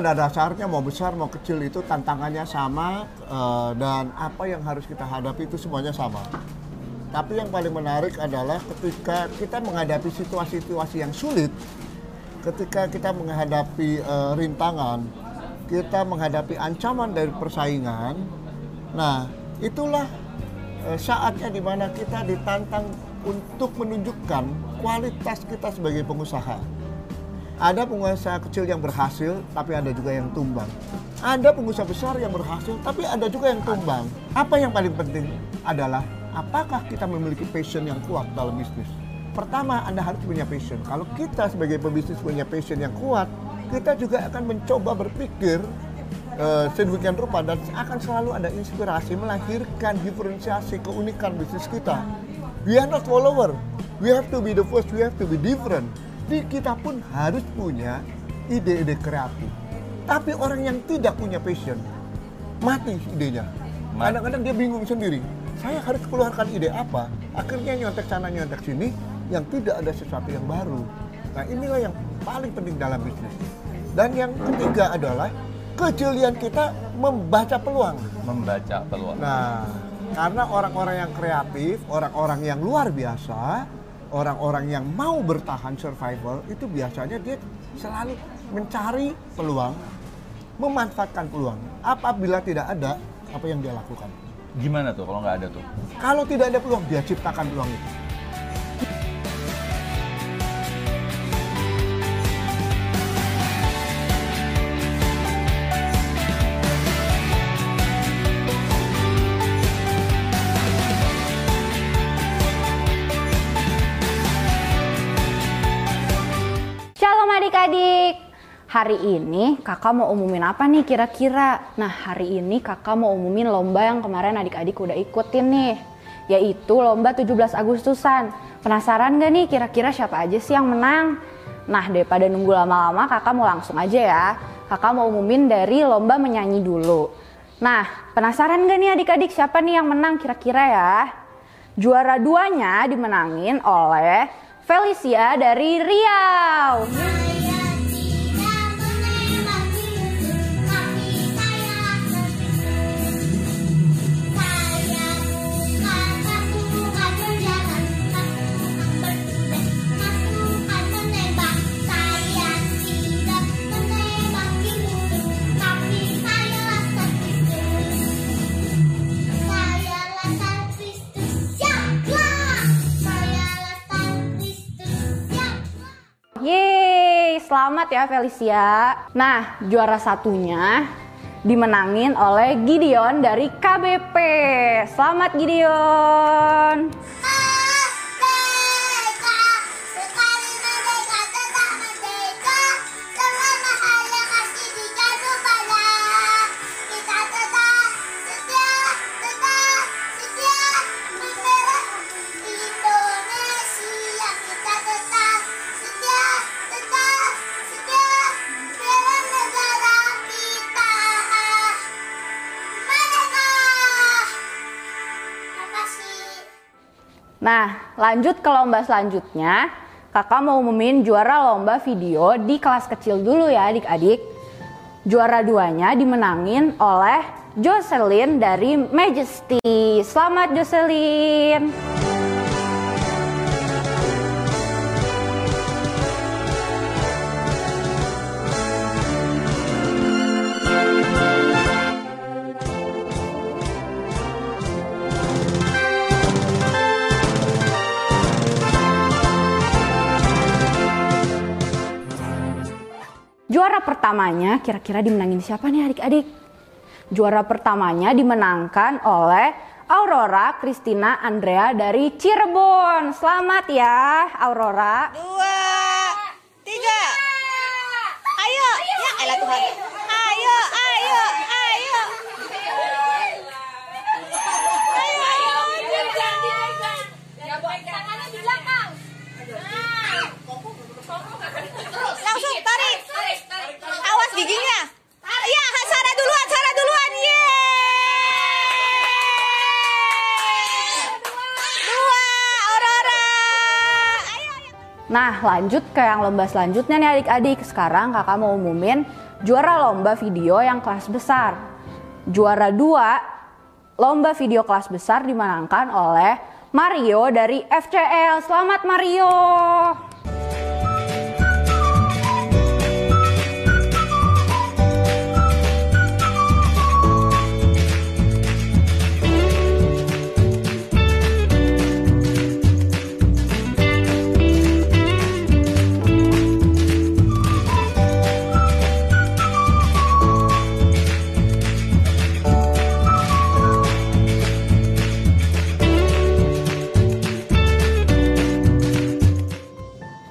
pada dasarnya mau besar mau kecil itu tantangannya sama eh, dan apa yang harus kita hadapi itu semuanya sama. Tapi yang paling menarik adalah ketika kita menghadapi situasi-situasi yang sulit, ketika kita menghadapi eh, rintangan, kita menghadapi ancaman dari persaingan. Nah, itulah eh, saatnya di mana kita ditantang untuk menunjukkan kualitas kita sebagai pengusaha. Ada pengusaha kecil yang berhasil, tapi ada juga yang tumbang. Ada pengusaha besar yang berhasil, tapi ada juga yang tumbang. Apa yang paling penting adalah apakah kita memiliki passion yang kuat dalam bisnis. Pertama, Anda harus punya passion. Kalau kita sebagai pebisnis punya passion yang kuat, kita juga akan mencoba berpikir uh, sedemikian rupa dan akan selalu ada inspirasi melahirkan diferensiasi keunikan bisnis kita. We are not follower. We have to be the first. We have to be different. Jadi kita pun harus punya ide-ide kreatif. Tapi orang yang tidak punya passion, mati idenya. Kadang-kadang dia bingung sendiri. Saya harus keluarkan ide apa? Akhirnya nyontek sana nyontek sini yang tidak ada sesuatu yang baru. Nah inilah yang paling penting dalam bisnis. Dan yang ketiga adalah kejelian kita membaca peluang. Membaca peluang. Nah, karena orang-orang yang kreatif, orang-orang yang luar biasa, orang-orang yang mau bertahan survival itu biasanya dia selalu mencari peluang, memanfaatkan peluang. Apabila tidak ada, apa yang dia lakukan? Gimana tuh kalau nggak ada tuh? Kalau tidak ada peluang, dia ciptakan peluang itu. Hari ini kakak mau umumin apa nih kira-kira? Nah hari ini kakak mau umumin lomba yang kemarin adik-adik udah ikutin nih. Yaitu lomba 17 Agustusan. Penasaran gak nih kira-kira siapa aja sih yang menang? Nah daripada nunggu lama-lama kakak mau langsung aja ya. Kakak mau umumin dari lomba menyanyi dulu. Nah penasaran gak nih adik-adik siapa nih yang menang kira-kira ya? Juara duanya dimenangin oleh Felicia dari Riau. Selamat ya Felicia. Nah, juara satunya dimenangin oleh Gideon dari KBP. Selamat Gideon. Nah, lanjut ke lomba selanjutnya. Kakak mau umumin juara lomba video di kelas kecil dulu ya adik-adik. Juara duanya dimenangin oleh Jocelyn dari Majesty. Selamat Jocelyn. Pertamanya kira-kira dimenangin siapa nih adik-adik? Juara pertamanya dimenangkan oleh Aurora Christina Andrea dari Cirebon. Selamat ya Aurora. dua, tiga. Ayo, ya elah Tuhan. Ayo, ayo, ayo. Ayo, ayo. Langsung tarik. Awas giginya. Iya, Sarah duluan, Sarah duluan. Yeay. Dua, Aurora. Ayo, ayo. Nah lanjut ke yang lomba selanjutnya nih adik-adik. Sekarang kakak mau umumin juara lomba video yang kelas besar. Juara dua, lomba video kelas besar dimenangkan oleh Mario dari FCL. Selamat Mario!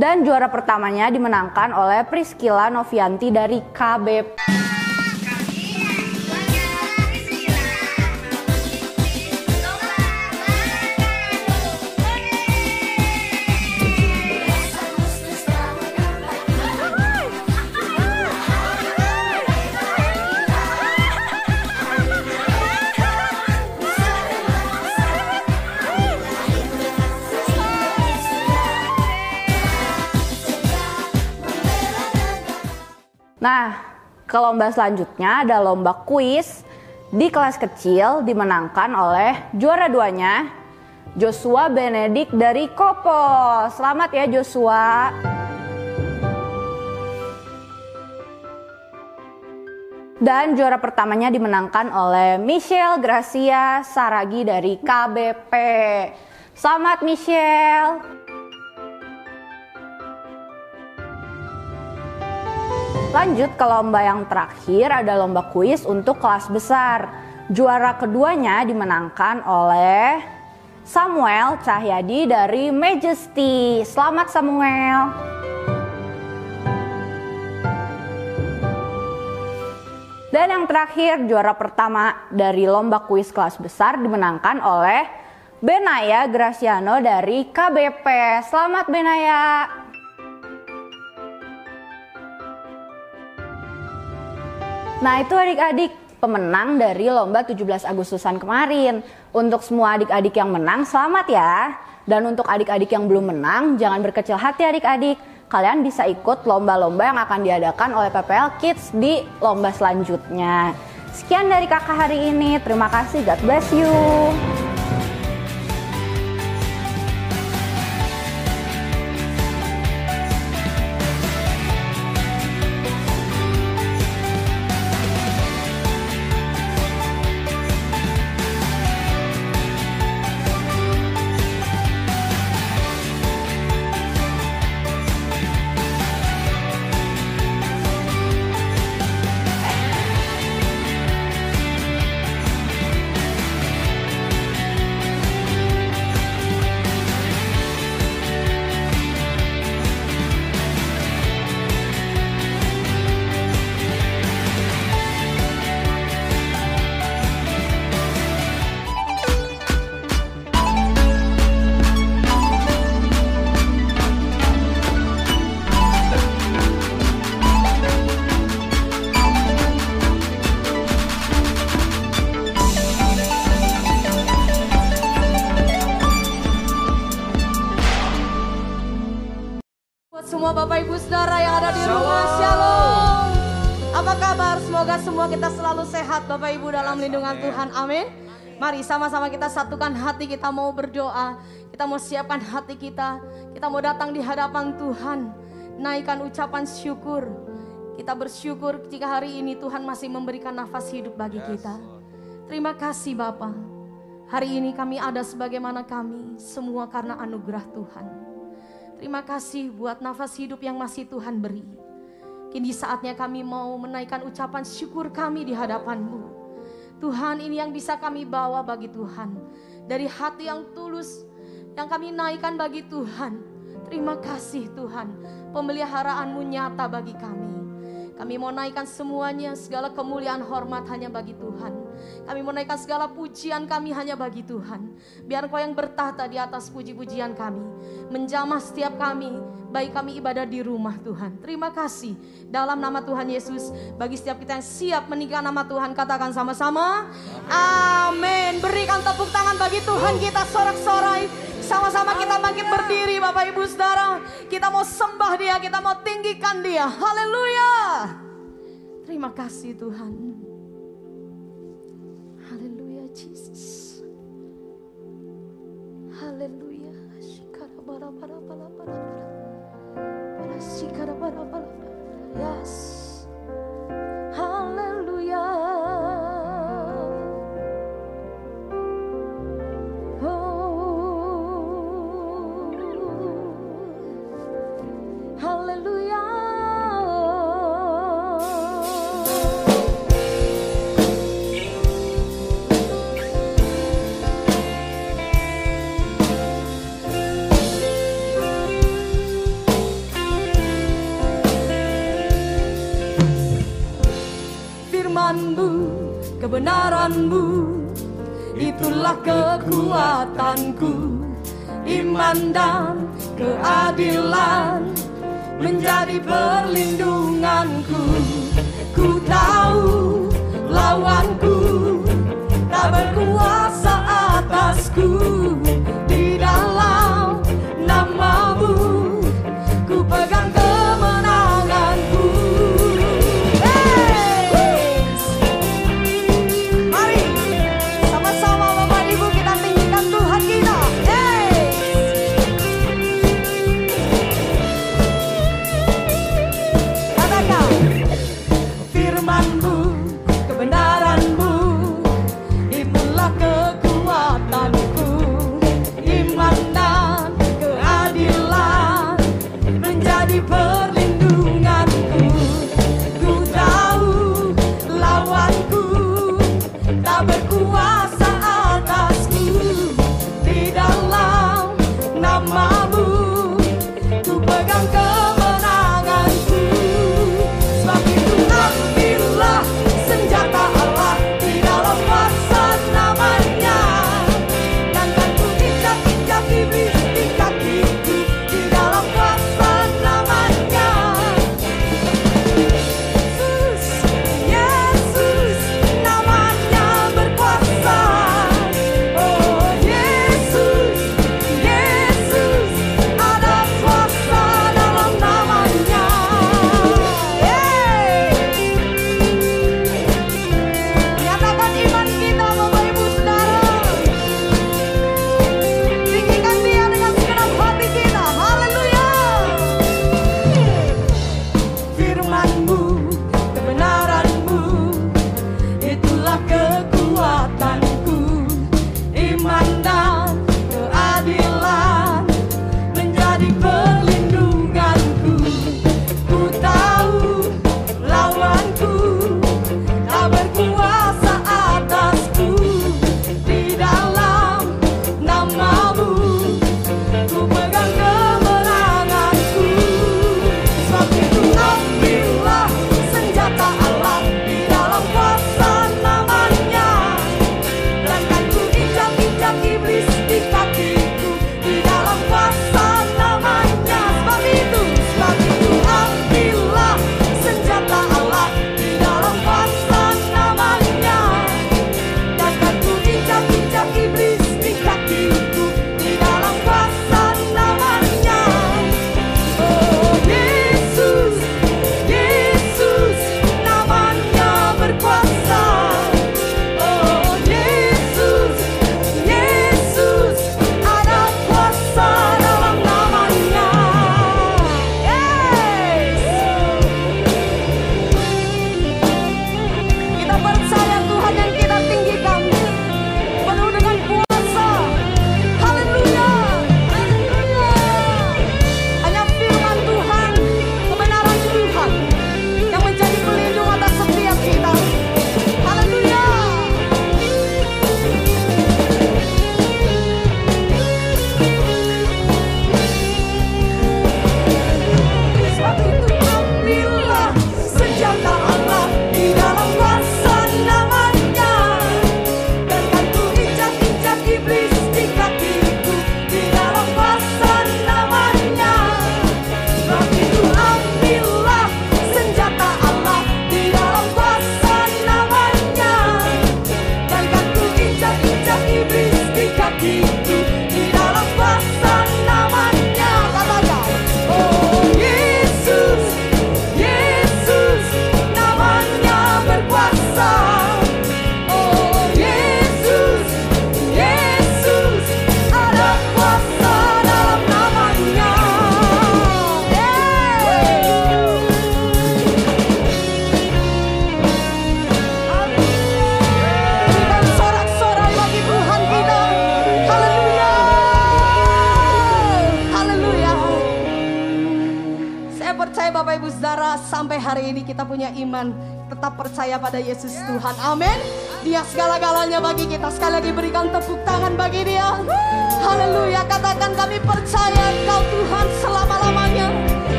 Dan juara pertamanya dimenangkan oleh Priscila Novianti dari KBP. Ke lomba selanjutnya ada lomba kuis di kelas kecil dimenangkan oleh juara duanya Joshua Benedik dari Kopo. Selamat ya Joshua. Dan juara pertamanya dimenangkan oleh Michelle Gracia Saragi dari KBP. Selamat Michelle. Lanjut ke lomba yang terakhir ada lomba kuis untuk kelas besar. Juara keduanya dimenangkan oleh Samuel Cahyadi dari Majesty. Selamat Samuel. Dan yang terakhir juara pertama dari lomba kuis kelas besar dimenangkan oleh Benaya Graciano dari KBP. Selamat Benaya. Nah itu adik-adik pemenang dari lomba 17 Agustusan kemarin. Untuk semua adik-adik yang menang selamat ya. Dan untuk adik-adik yang belum menang jangan berkecil hati adik-adik. Kalian bisa ikut lomba-lomba yang akan diadakan oleh PPL Kids di lomba selanjutnya. Sekian dari kakak hari ini. Terima kasih. God bless you. Tuhan. Amin. Mari sama-sama kita satukan hati, kita mau berdoa. Kita mau siapkan hati kita. Kita mau datang di hadapan Tuhan. Naikkan ucapan syukur. Kita bersyukur jika hari ini Tuhan masih memberikan nafas hidup bagi kita. Terima kasih Bapak. Hari ini kami ada sebagaimana kami, semua karena anugerah Tuhan. Terima kasih buat nafas hidup yang masih Tuhan beri. Kini saatnya kami mau menaikkan ucapan syukur kami di hadapan-Mu. Tuhan ini yang bisa kami bawa bagi Tuhan. Dari hati yang tulus yang kami naikkan bagi Tuhan. Terima kasih Tuhan. Pemeliharaanmu nyata bagi kami. Kami mau naikkan semuanya, segala kemuliaan hormat hanya bagi Tuhan. Kami menaikkan segala pujian kami hanya bagi Tuhan. Biar Engkau yang bertahta di atas puji-pujian kami. Menjamah setiap kami, baik kami ibadah di rumah Tuhan. Terima kasih dalam nama Tuhan Yesus. Bagi setiap kita yang siap menikah nama Tuhan, katakan sama-sama. Amin. Berikan tepuk tangan bagi Tuhan kita sorak-sorai. Sama-sama kita bangkit berdiri Bapak Ibu Saudara. Kita mau sembah dia, kita mau tinggikan dia. Haleluya. Terima kasih Tuhan. Aleluya. Yes. Hallelujah. kebenaranmu. Itulah kekuatanku Iman dan keadilan Menjadi perlindunganku. Ku tahu lawanku Tak berkuasa atasku. firmanmu.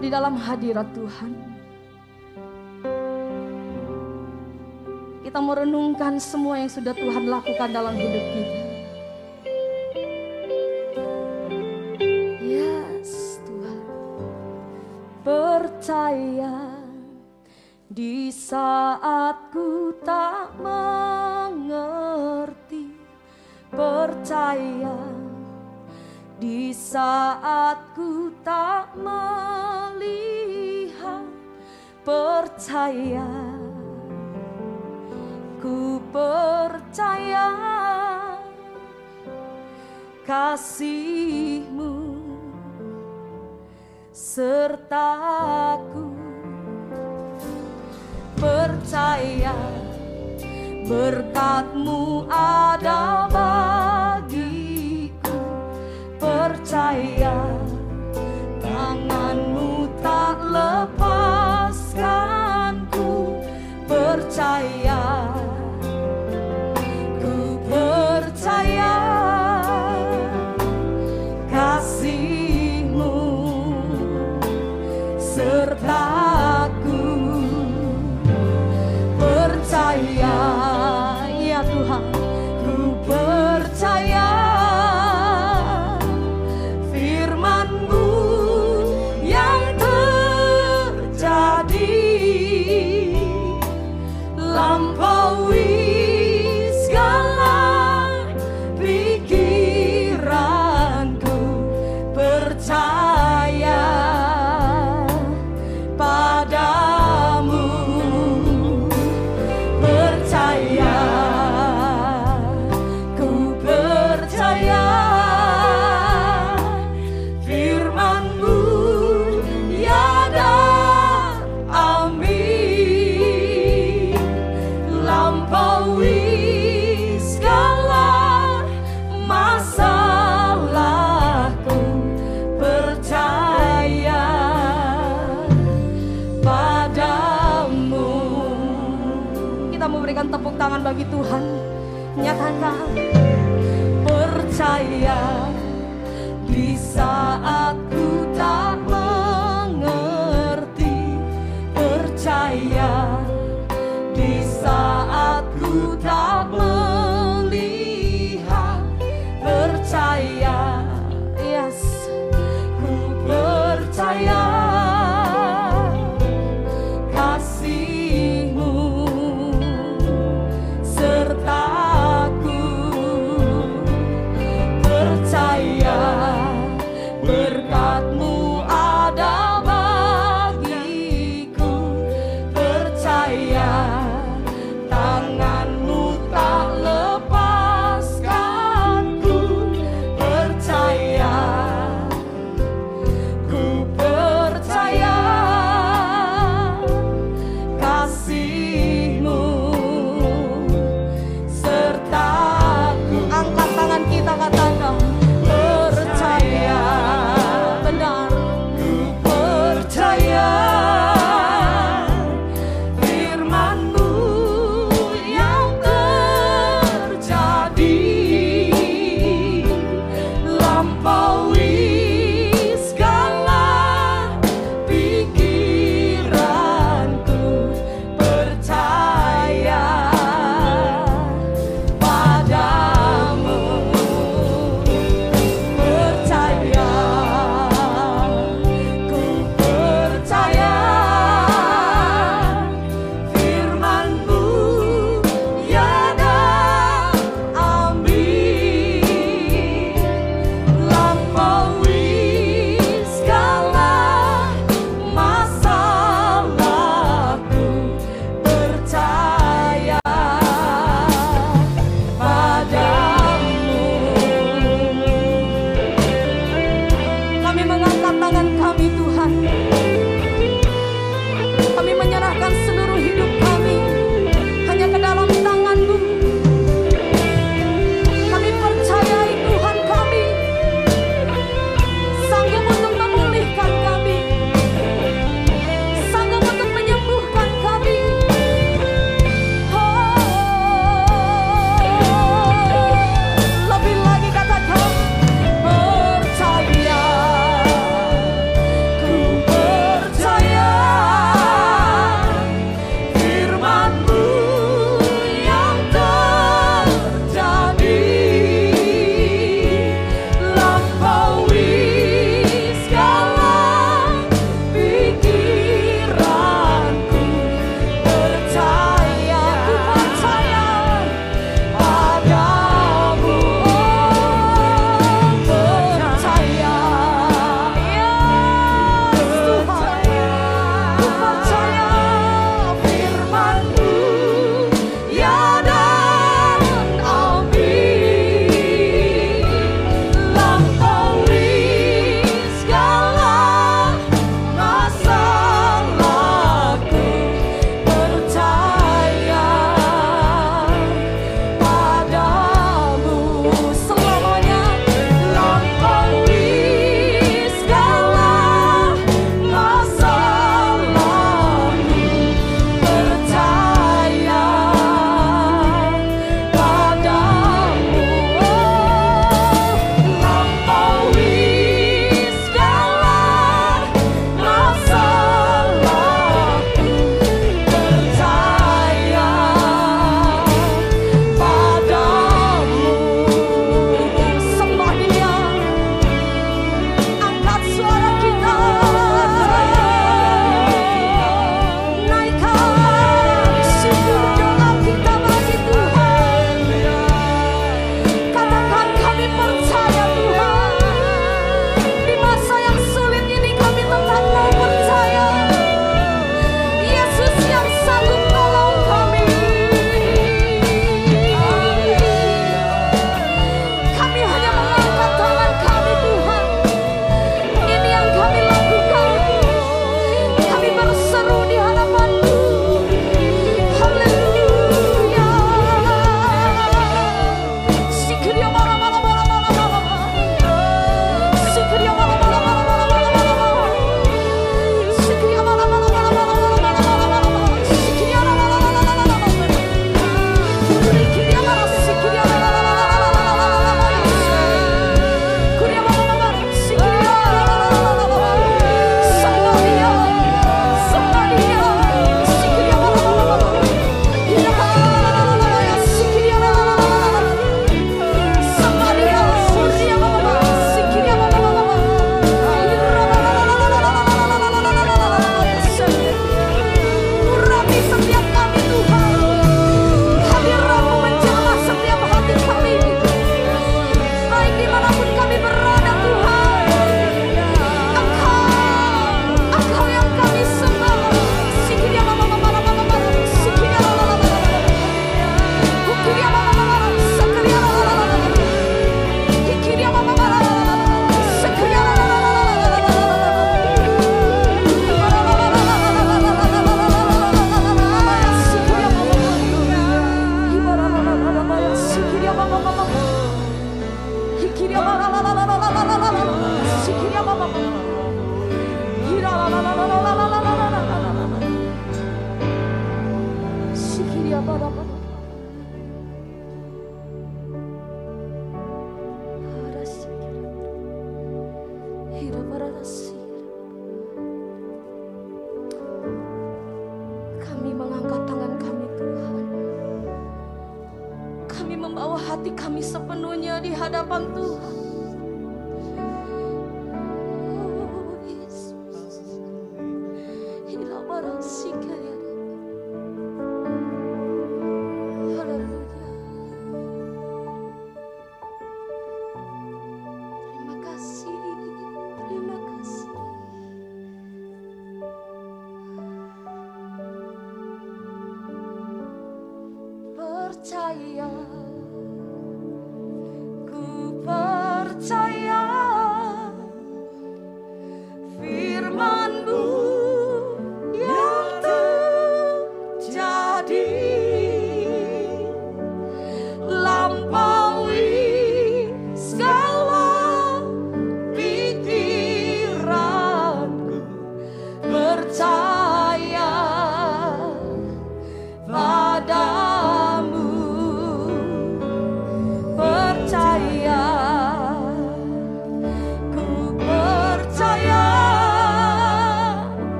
di dalam hadirat Tuhan. Kita merenungkan semua yang sudah Tuhan lakukan dalam hidup kita. Yes, Tuhan. Percaya di saat ku tak mengerti, percaya di saat ku tak melihat percaya Ku percaya kasihmu sertaku. Percaya berkatmu ada bagi percaya tanganmu tak lepaskanku percaya. love.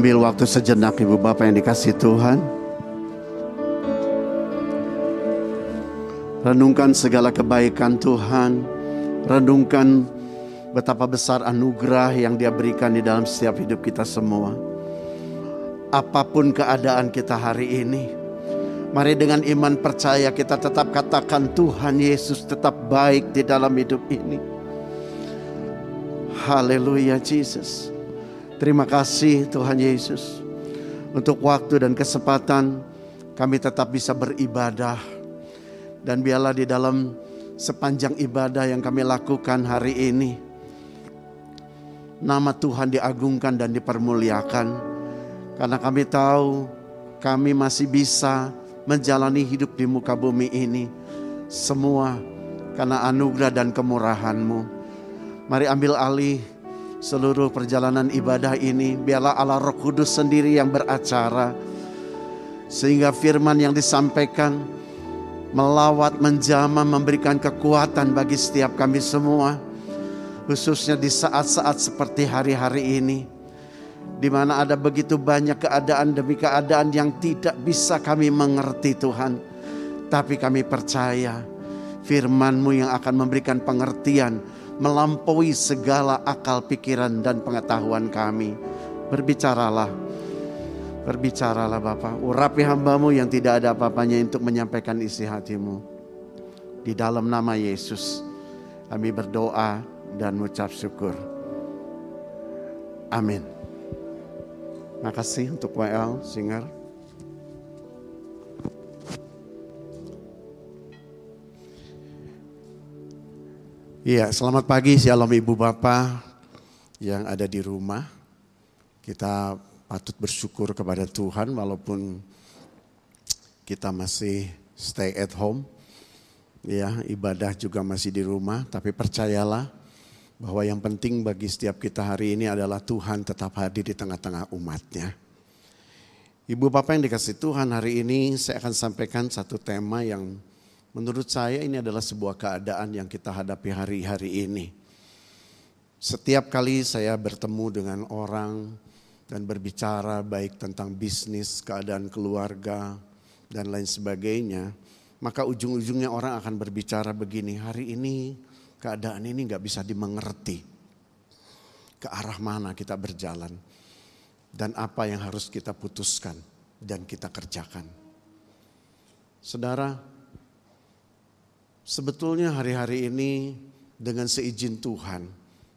Ambil waktu sejenak Ibu Bapak yang dikasih Tuhan. Renungkan segala kebaikan Tuhan. Renungkan betapa besar anugerah yang dia berikan di dalam setiap hidup kita semua. Apa pun keadaan kita hari ini. Mari dengan iman percaya kita tetap katakan Tuhan Yesus tetap baik di dalam hidup ini. Haleluya Jesus. Terima kasih Tuhan Yesus. Untuk waktu dan kesempatan kami tetap bisa beribadah. Dan biarlah di dalam sepanjang ibadah yang kami lakukan hari ini. Nama Tuhan diagungkan dan dipermuliakan. Karena kami tahu kami masih bisa menjalani hidup di muka bumi ini. Semua karena anugerah dan kemurahan-Mu. Mari ambil alih seluruh perjalanan ibadah ini. Biarlah Allah Roh Kudus sendiri yang beracara. Sehingga firman yang disampaikan melawat, menjamah, memberikan kekuatan bagi setiap kami semua. Khususnya di saat-saat seperti hari-hari ini. Di mana ada begitu banyak keadaan demi keadaan yang tidak bisa kami mengerti Tuhan. Tapi kami percaya firman-Mu yang akan memberikan pengertian melampaui segala akal pikiran dan pengetahuan kami. Berbicaralah, berbicaralah Bapak. Urapi hambamu yang tidak ada apa-apanya untuk menyampaikan isi hatimu. Di dalam nama Yesus kami berdoa dan mengucap syukur. Amin. Makasih untuk WL Singer. Iya, selamat pagi Shalom Ibu Bapak yang ada di rumah. Kita patut bersyukur kepada Tuhan walaupun kita masih stay at home. Ya, ibadah juga masih di rumah, tapi percayalah bahwa yang penting bagi setiap kita hari ini adalah Tuhan tetap hadir di tengah-tengah umatnya. Ibu Bapak yang dikasih Tuhan hari ini saya akan sampaikan satu tema yang menurut saya ini adalah sebuah keadaan yang kita hadapi hari-hari ini. Setiap kali saya bertemu dengan orang dan berbicara baik tentang bisnis, keadaan keluarga, dan lain sebagainya, maka ujung-ujungnya orang akan berbicara begini, hari ini keadaan ini nggak bisa dimengerti. Ke arah mana kita berjalan. dan apa yang harus kita putuskan dan kita kerjakan. Saudara, sebetulnya hari-hari ini dengan seizin Tuhan,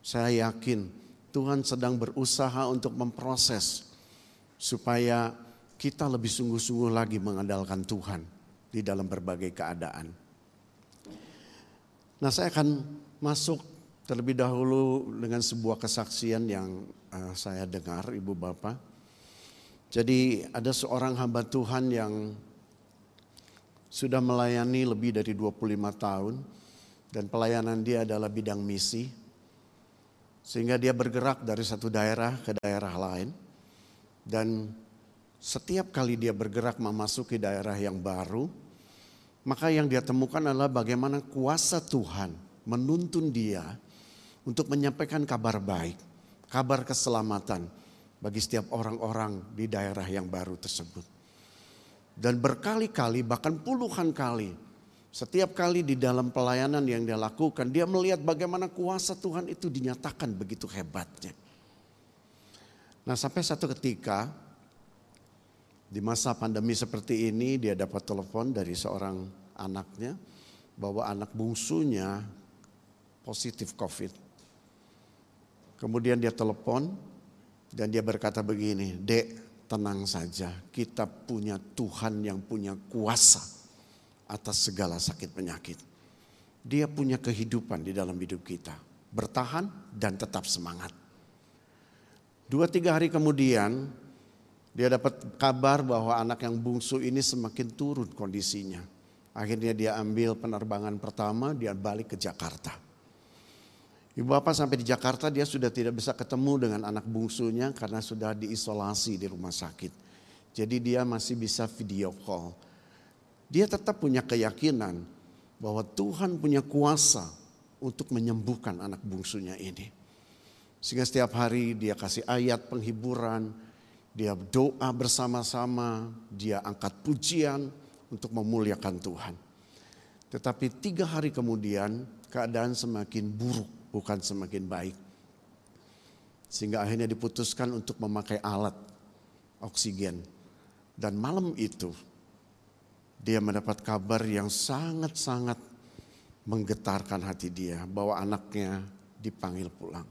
saya yakin Tuhan sedang berusaha untuk memproses supaya kita lebih sungguh-sungguh lagi mengandalkan Tuhan di dalam berbagai keadaan. Nah, saya akan masuk terlebih dahulu dengan sebuah kesaksian yang uh, saya dengar, Ibu Bapak. Jadi, ada seorang hamba Tuhan yang sudah melayani lebih dari 25 tahun dan pelayanan dia adalah bidang misi. Sehingga dia bergerak dari satu daerah ke daerah lain dan setiap kali dia bergerak memasuki daerah yang baru, maka yang dia temukan adalah bagaimana kuasa Tuhan menuntun dia untuk menyampaikan kabar baik, kabar keselamatan bagi setiap orang-orang di daerah yang baru tersebut. Dan berkali-kali, bahkan puluhan kali, setiap kali di dalam pelayanan yang dia lakukan, dia melihat bagaimana kuasa Tuhan itu dinyatakan begitu hebatnya. Nah, sampai satu ketika di masa pandemi seperti ini dia dapat telepon dari seorang anaknya bahwa anak bungsunya positif COVID. Kemudian dia telepon dan dia berkata begini, Dek tenang saja kita punya Tuhan yang punya kuasa atas segala sakit penyakit. Dia punya kehidupan di dalam hidup kita. Bertahan dan tetap semangat. Dua tiga hari kemudian dia dapat kabar bahwa anak yang bungsu ini semakin turun kondisinya. Akhirnya dia ambil penerbangan pertama, dia balik ke Jakarta. Ibu bapak sampai di Jakarta dia sudah tidak bisa ketemu dengan anak bungsunya karena sudah diisolasi di rumah sakit. Jadi dia masih bisa video call. Dia tetap punya keyakinan bahwa Tuhan punya kuasa untuk menyembuhkan anak bungsunya ini. Sehingga setiap hari dia kasih ayat penghiburan, dia doa bersama-sama, dia angkat pujian untuk memuliakan Tuhan. Tetapi tiga hari kemudian keadaan semakin buruk, bukan semakin baik. Sehingga akhirnya diputuskan untuk memakai alat oksigen. Dan malam itu dia mendapat kabar yang sangat-sangat menggetarkan hati dia bahwa anaknya dipanggil pulang.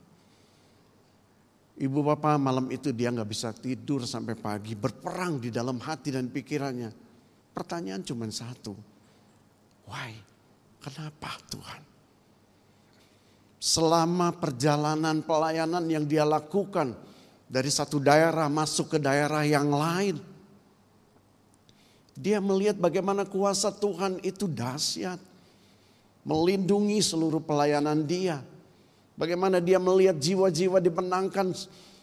Ibu bapak malam itu dia nggak bisa tidur sampai pagi, berperang di dalam hati dan pikirannya. Pertanyaan cuma satu, why? Kenapa Tuhan? Selama perjalanan pelayanan yang dia lakukan dari satu daerah masuk ke daerah yang lain, dia melihat bagaimana kuasa Tuhan itu dahsyat, melindungi seluruh pelayanan dia Bagaimana dia melihat jiwa-jiwa dimenangkan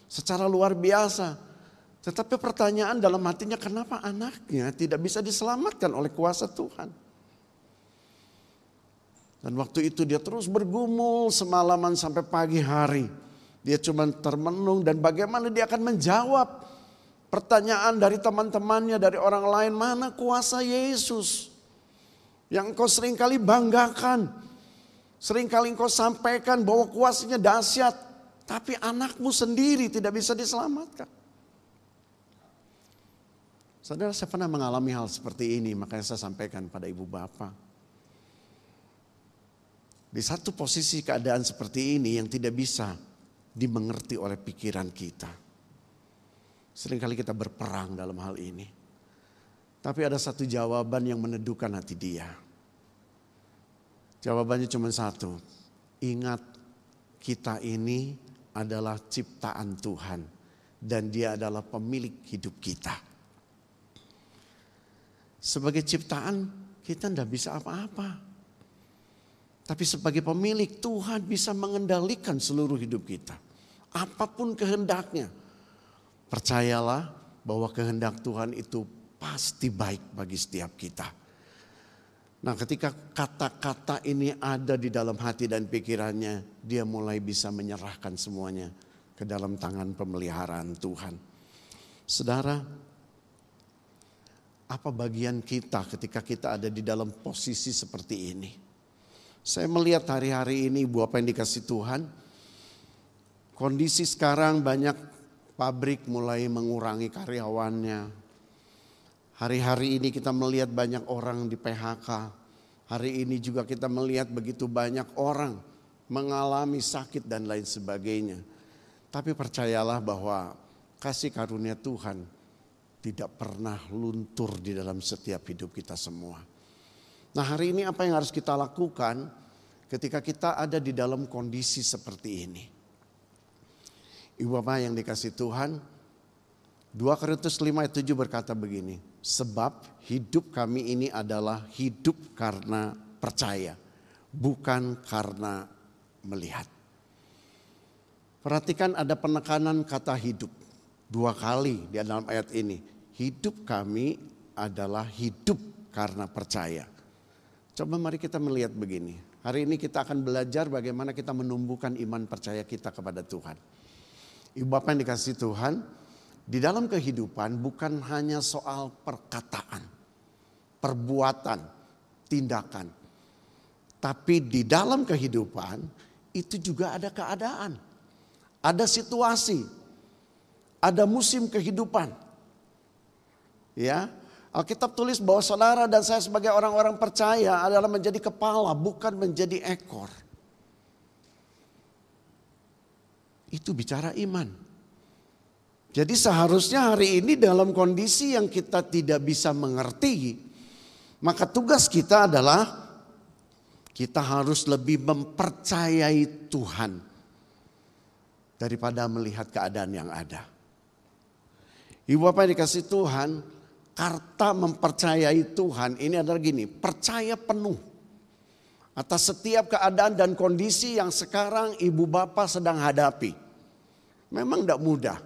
secara luar biasa. Tetapi pertanyaan dalam hatinya kenapa anaknya tidak bisa diselamatkan oleh kuasa Tuhan. Dan waktu itu dia terus bergumul semalaman sampai pagi hari. Dia cuma termenung dan bagaimana dia akan menjawab pertanyaan dari teman-temannya, dari orang lain. Mana kuasa Yesus yang kau sering kali banggakan. Seringkali engkau sampaikan bahwa kuasanya dahsyat, tapi anakmu sendiri tidak bisa diselamatkan. Saudara, saya pernah mengalami hal seperti ini, makanya saya sampaikan pada ibu bapak. Di satu posisi keadaan seperti ini yang tidak bisa dimengerti oleh pikiran kita. Seringkali kita berperang dalam hal ini. Tapi ada satu jawaban yang meneduhkan hati dia. Jawabannya cuma satu. Ingat kita ini adalah ciptaan Tuhan dan dia adalah pemilik hidup kita. Sebagai ciptaan kita tidak bisa apa-apa. Tapi sebagai pemilik Tuhan bisa mengendalikan seluruh hidup kita. Apa pun kehendaknya. Percayalah bahwa kehendak Tuhan itu pasti baik bagi setiap kita. Nah ketika kata-kata ini ada di dalam hati dan pikirannya, dia mulai bisa menyerahkan semuanya ke dalam tangan pemeliharaan Tuhan. Saudara, apa bagian kita ketika kita ada di dalam posisi seperti ini? Saya melihat hari-hari ini ibu apa yang dikasih Tuhan, kondisi sekarang banyak pabrik mulai mengurangi karyawannya. Hari-hari ini kita melihat banyak orang di PHK. Hari ini juga kita melihat begitu banyak orang mengalami sakit dan lain sebagainya. Tapi percayalah bahwa kasih karunia Tuhan tidak pernah luntur di dalam setiap hidup kita semua. Nah hari ini apa yang harus kita lakukan ketika kita ada di dalam kondisi seperti ini? Ibu Bapak yang dikasih Tuhan, 2 Korintus 5 ayat 7 berkata begini, sebab hidup kami ini adalah hidup karena percaya, bukan karena melihat. Perhatikan ada penekanan kata hidup dua kali di dalam ayat ini. Hidup kami adalah hidup karena percaya. Coba mari kita melihat begini. Hari ini kita akan belajar bagaimana kita menumbuhkan iman percaya kita kepada Tuhan. Ibu Bapak yang dikasih Tuhan, di dalam kehidupan bukan hanya soal perkataan, perbuatan, tindakan. Tapi di dalam kehidupan itu juga ada keadaan. Ada situasi, ada musim kehidupan. Ya, Alkitab tulis bahwa saudara dan saya sebagai orang-orang percaya adalah menjadi kepala bukan menjadi ekor. Itu bicara iman. Jadi seharusnya hari ini dalam kondisi yang kita tidak bisa mengerti, maka tugas kita adalah kita harus lebih mempercayai Tuhan daripada melihat keadaan yang ada. Ibu Bapak yang dikasih Tuhan, kata mempercayai Tuhan ini adalah gini, percaya penuh atas setiap keadaan dan kondisi yang sekarang ibu bapak sedang hadapi. Memang tidak mudah.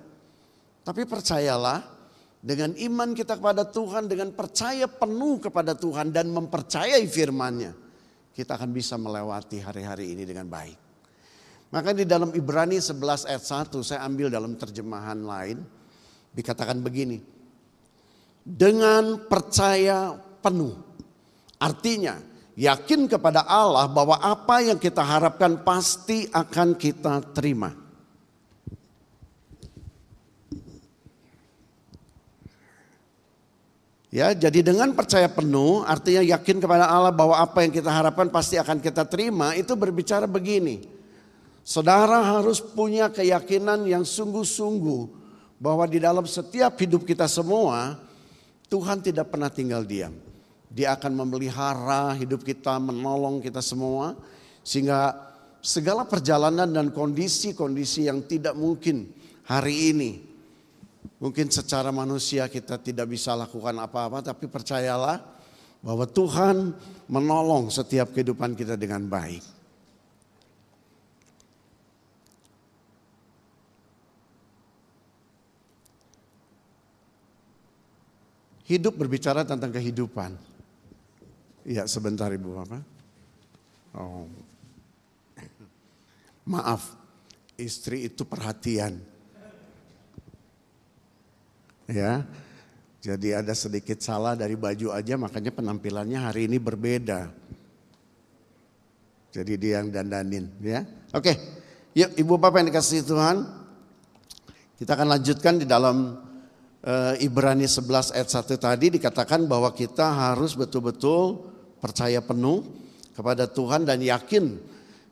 Tapi percayalah dengan iman kita kepada Tuhan, dengan percaya penuh kepada Tuhan dan mempercayai firman-Nya, kita akan bisa melewati hari-hari ini dengan baik. Maka di dalam Ibrani 11 ayat 1 saya ambil dalam terjemahan lain dikatakan begini. Dengan percaya penuh. Artinya yakin kepada Allah bahwa apa yang kita harapkan pasti akan kita terima. Ya, jadi dengan percaya penuh artinya yakin kepada Allah bahwa apa yang kita harapkan pasti akan kita terima itu berbicara begini. Saudara harus punya keyakinan yang sungguh-sungguh bahwa di dalam setiap hidup kita semua Tuhan tidak pernah tinggal diam. Dia akan memelihara hidup kita, menolong kita semua sehingga segala perjalanan dan kondisi-kondisi yang tidak mungkin hari ini Mungkin secara manusia kita tidak bisa lakukan apa-apa, tapi percayalah bahwa Tuhan menolong setiap kehidupan kita dengan baik. Hidup berbicara tentang kehidupan. Iya, sebentar Ibu Bapak. Oh. Maaf, istri itu perhatian. Ya. Jadi ada sedikit salah dari baju aja makanya penampilannya hari ini berbeda. Jadi dia yang dandanin ya. Oke. Yuk Ibu Bapak yang dikasih Tuhan. Kita akan lanjutkan di dalam Ibrani 11 ayat 1 tadi dikatakan bahwa kita harus betul-betul percaya penuh kepada Tuhan dan yakin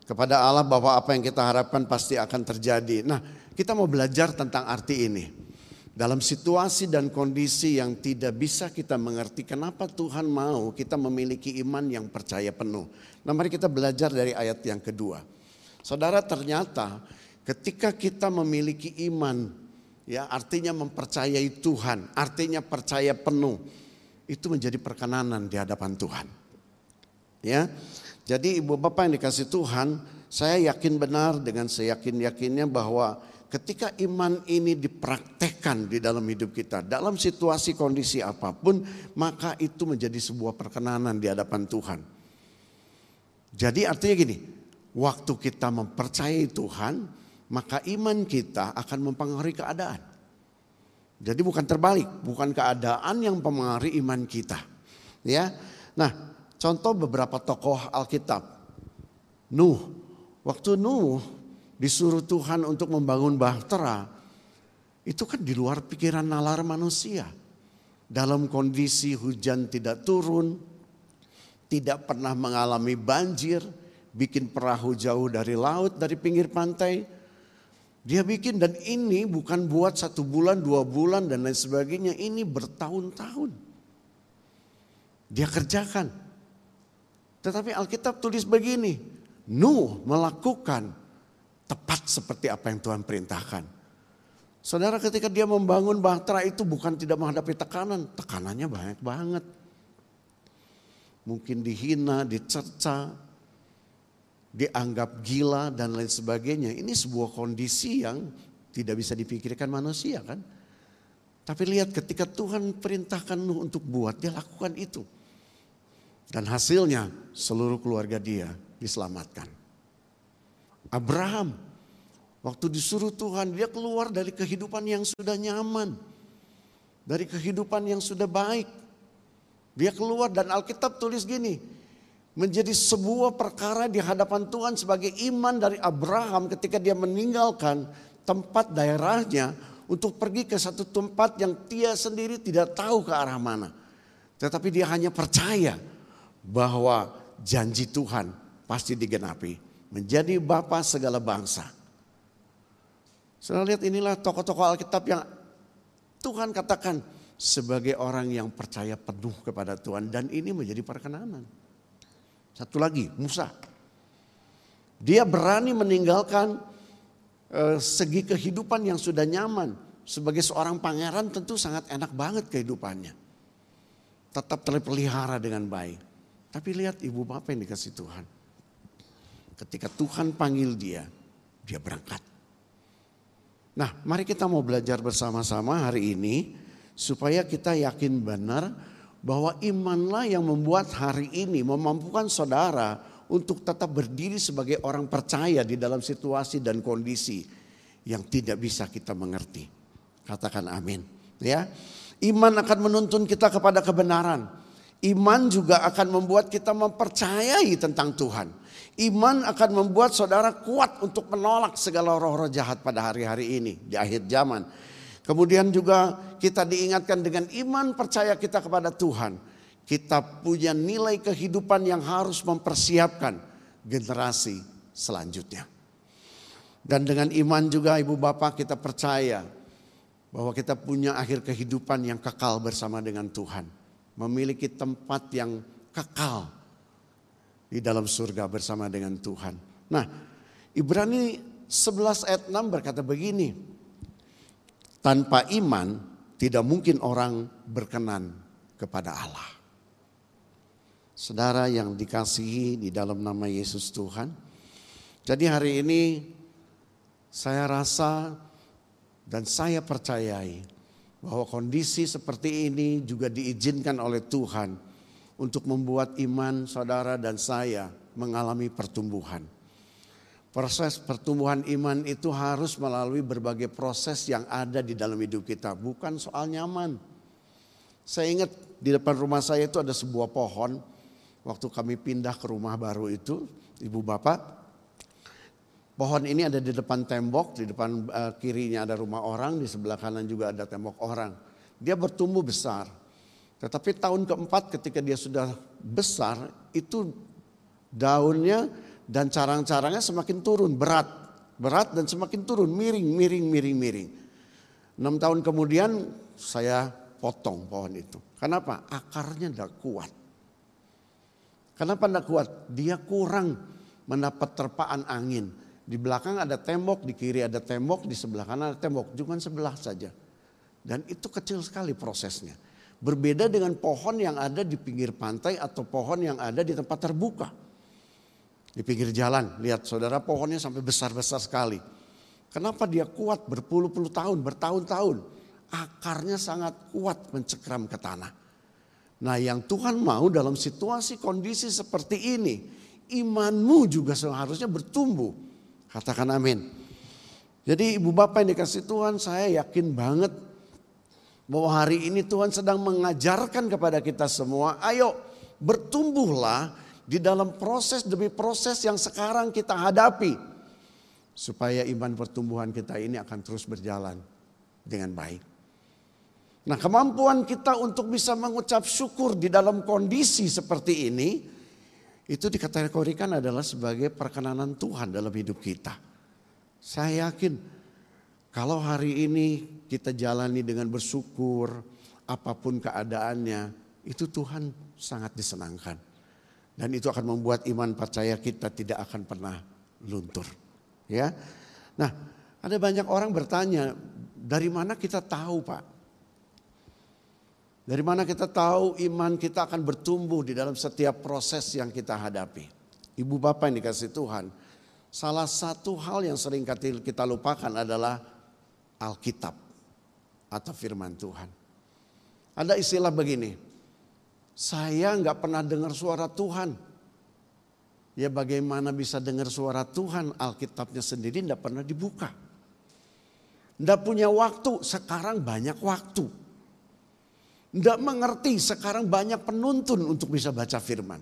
kepada Allah bahwa apa yang kita harapkan pasti akan terjadi. Nah, kita mau belajar tentang arti ini. Dalam situasi dan kondisi yang tidak bisa kita mengerti kenapa Tuhan mau kita memiliki iman yang percaya penuh. Nah mari kita belajar dari ayat yang kedua. Saudara ternyata ketika kita memiliki iman ya artinya mempercayai Tuhan, artinya percaya penuh itu menjadi perkenanan di hadapan Tuhan. Ya. Jadi ibu bapak yang dikasih Tuhan, saya yakin benar dengan seyakin-yakinnya bahwa ketika iman ini dipraktekkan di dalam hidup kita, dalam situasi kondisi apa pun, maka itu menjadi sebuah perkenanan di hadapan Tuhan. Jadi artinya gini, waktu kita mempercayai Tuhan, maka iman kita akan mempengaruhi keadaan. Jadi bukan terbalik, bukan keadaan yang mempengaruhi iman kita. Ya. Nah, contoh beberapa tokoh Alkitab. Nuh. Waktu Nuh disuruh Tuhan untuk membangun bahtera, Itu kan di luar pikiran nalar manusia. Dalam kondisi hujan tidak turun, tidak pernah mengalami banjir, bikin perahu jauh dari laut, dari pinggir pantai. Dia bikin dan ini bukan buat satu bulan, dua bulan dan lain sebagainya. Ini bertahun-tahun. Dia kerjakan. Tetapi Alkitab tulis begini. Nuh melakukan tepat seperti apa yang Tuhan perintahkan. Saudara ketika dia membangun bahtera itu bukan tidak menghadapi tekanan. Tekanannya banyak banget. Mungkin dihina, dicerca, dianggap gila dan lain sebagainya. Ini sebuah kondisi yang tidak bisa dipikirkan manusia kan. Tapi lihat ketika Tuhan perintahkan Nuh untuk buat, dia lakukan itu. Dan hasilnya seluruh keluarga dia diselamatkan. Abraham Waktu disuruh Tuhan, dia keluar dari kehidupan yang sudah nyaman. Dari kehidupan yang sudah baik. Dia keluar dan Alkitab tulis gini. Menjadi sebuah perkara di hadapan Tuhan sebagai iman dari Abraham ketika dia meninggalkan tempat daerahnya untuk pergi ke satu tempat yang dia sendiri tidak tahu ke arah mana. Tetapi dia hanya percaya bahwa janji Tuhan pasti digenapi. Menjadi Bapa segala bangsa. Saudara lihat inilah tokoh-tokoh Alkitab yang Tuhan katakan sebagai orang yang percaya penuh kepada Tuhan dan ini menjadi perkenanan. Satu lagi, Musa. Dia berani meninggalkan eh, segi kehidupan yang sudah nyaman. Sebagai seorang pangeran tentu sangat enak banget kehidupannya. Tetap terpelihara dengan baik. Tapi lihat ibu bapak yang dikasih Tuhan. Ketika Tuhan panggil dia, dia berangkat. Nah, mari kita mau belajar bersama-sama hari ini supaya kita yakin benar bahwa imanlah yang membuat hari ini memampukan saudara untuk tetap berdiri sebagai orang percaya di dalam situasi dan kondisi yang tidak bisa kita mengerti. Katakan amin. Ya. Iman akan menuntun kita kepada kebenaran. Iman juga akan membuat kita mempercayai tentang Tuhan. Iman akan membuat saudara kuat untuk menolak segala roh-roh jahat pada hari-hari ini di akhir zaman. Kemudian juga kita diingatkan dengan iman percaya kita kepada Tuhan. Kita punya nilai kehidupan yang harus mempersiapkan generasi selanjutnya. Dan dengan iman juga ibu bapak kita percaya bahwa kita punya akhir kehidupan yang kekal bersama dengan Tuhan. Memiliki tempat yang kekal di dalam surga bersama dengan Tuhan. Nah, Ibrani 11 ayat 6 berkata begini. Tanpa iman tidak mungkin orang berkenan kepada Allah. Saudara yang dikasihi di dalam nama Yesus Tuhan. Jadi hari ini saya rasa dan saya percayai bahwa kondisi seperti ini juga diizinkan oleh Tuhan untuk membuat iman saudara dan saya mengalami pertumbuhan. Proses pertumbuhan iman itu harus melalui berbagai proses yang ada di dalam hidup kita, bukan soal nyaman. Saya ingat di depan rumah saya itu ada sebuah pohon. Waktu kami pindah ke rumah baru itu, ibu bapak, pohon ini ada di depan tembok, di depan uh, kirinya ada rumah orang, di sebelah kanan juga ada tembok orang. Dia bertumbuh besar. Tetapi tahun keempat ketika dia sudah besar itu daunnya dan carang-carangnya semakin turun berat. Berat dan semakin turun miring, miring, miring, miring. Enam tahun kemudian saya potong pohon itu. Kenapa? Akarnya tidak kuat. Kenapa tidak kuat? Dia kurang mendapat terpaan angin. Di belakang ada tembok, di kiri ada tembok, di sebelah kanan ada tembok. Cuma sebelah saja. Dan itu kecil sekali prosesnya. Berbeda dengan pohon yang ada di pinggir pantai atau pohon yang ada di tempat terbuka. Di pinggir jalan, lihat saudara pohonnya sampai besar-besar sekali. Kenapa dia kuat berpuluh-puluh tahun, bertahun-tahun. Akarnya sangat kuat mencekram ke tanah. Nah yang Tuhan mau dalam situasi kondisi seperti ini. Imanmu juga seharusnya bertumbuh. Katakan amin. Jadi ibu bapak yang dikasih Tuhan saya yakin banget bahwa hari ini Tuhan sedang mengajarkan kepada kita semua, ayo bertumbuhlah di dalam proses demi proses yang sekarang kita hadapi. Supaya iman pertumbuhan kita ini akan terus berjalan. dengan baik. Nah, kemampuan kita untuk bisa mengucap syukur di dalam kondisi seperti ini itu dikategorikan adalah sebagai perkenanan Tuhan dalam hidup kita. Saya yakin kalau hari ini kita jalani dengan bersyukur, apa pun keadaannya, itu Tuhan sangat disenangkan. Dan itu akan membuat iman percaya kita tidak akan pernah luntur. Ya. Nah, ada banyak orang bertanya, dari mana kita tahu, Pak? Dari mana kita tahu iman kita akan bertumbuh di dalam setiap proses yang kita hadapi. Ibu bapak yang dikasih Tuhan. Salah satu hal yang sering kita lupakan adalah Alkitab atau firman Tuhan. Ada istilah begini, saya nggak pernah dengar suara Tuhan. Ya bagaimana bisa dengar suara Tuhan, Alkitabnya sendiri tidak pernah dibuka. Tidak punya waktu, sekarang banyak waktu. Tidak mengerti sekarang banyak penuntun untuk bisa baca firman.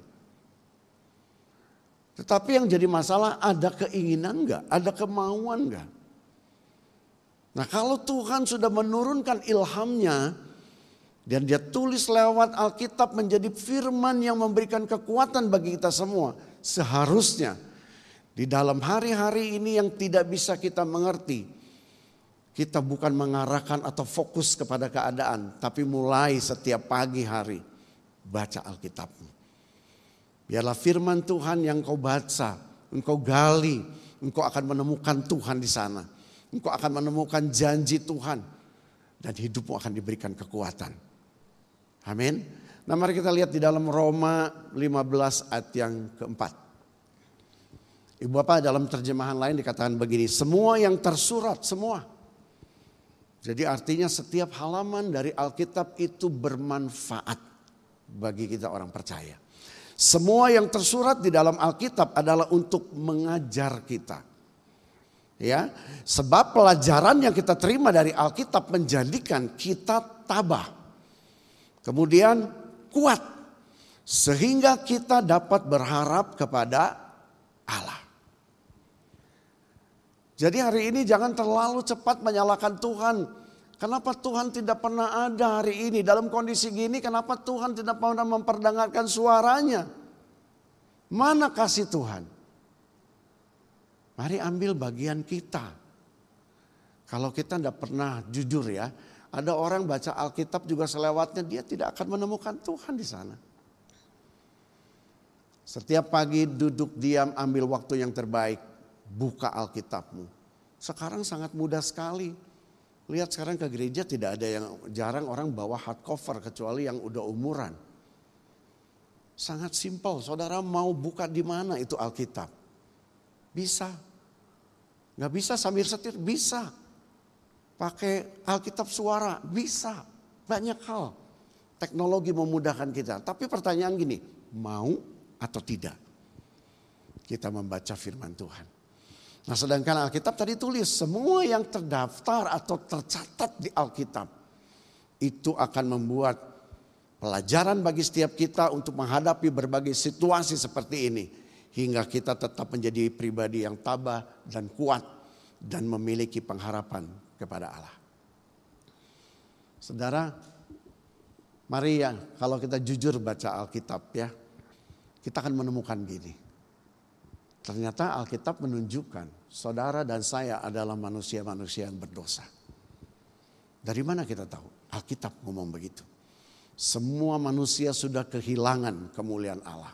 Tetapi yang jadi masalah ada keinginan enggak? Ada kemauan enggak? Nah kalau Tuhan sudah menurunkan ilhamnya dan dia tulis lewat Alkitab menjadi firman yang memberikan kekuatan bagi kita semua. Seharusnya di dalam hari-hari ini yang tidak bisa kita mengerti kita bukan mengarahkan atau fokus kepada keadaan, tapi mulai setiap pagi hari baca Alkitabmu. Biarlah firman Tuhan yang kau baca, engkau gali, engkau akan menemukan Tuhan di sana. Engkau akan menemukan janji Tuhan dan hidupmu akan diberikan kekuatan. Amin. Nah mari kita lihat di dalam Roma 15 ayat yang keempat. Ibu Bapak dalam terjemahan lain dikatakan begini, semua yang tersurat, semua jadi artinya setiap halaman dari Alkitab itu bermanfaat bagi kita orang percaya. Semua yang tersurat di dalam Alkitab adalah untuk mengajar kita. Ya, sebab pelajaran yang kita terima dari Alkitab menjadikan kita tabah. Kemudian kuat sehingga kita dapat berharap kepada Allah. Jadi hari ini jangan terlalu cepat menyalahkan Tuhan. Kenapa Tuhan tidak pernah ada hari ini dalam kondisi gini? Kenapa Tuhan tidak pernah memperdengarkan suaranya? Mana kasih Tuhan? Mari ambil bagian kita. Kalau kita tidak pernah jujur ya, ada orang baca Alkitab juga selewatnya dia tidak akan menemukan Tuhan di sana. Setiap pagi duduk diam ambil waktu yang terbaik buka Alkitabmu. Sekarang sangat mudah sekali. Lihat sekarang ke gereja tidak ada yang jarang orang bawa hardcover kecuali yang udah umuran. Sangat simpel, saudara mau buka di mana itu Alkitab? Bisa. Gak bisa sambil setir? Bisa. Pakai Alkitab suara? Bisa. Banyak hal. Teknologi memudahkan kita. Tapi pertanyaan gini, mau atau tidak? Kita membaca firman Tuhan. Nah sedangkan Alkitab tadi tulis semua yang terdaftar atau tercatat di Alkitab itu akan membuat pelajaran bagi setiap kita untuk menghadapi berbagai situasi seperti ini hingga kita tetap menjadi pribadi yang tabah dan kuat dan memiliki pengharapan kepada Allah. Saudara, mari ya kalau kita jujur baca Alkitab ya, kita akan menemukan gini. Ternyata Alkitab menunjukkan saudara dan saya adalah manusia-manusia yang berdosa. Dari mana kita tahu? Alkitab ngomong begitu. Semua manusia sudah kehilangan kemuliaan Allah.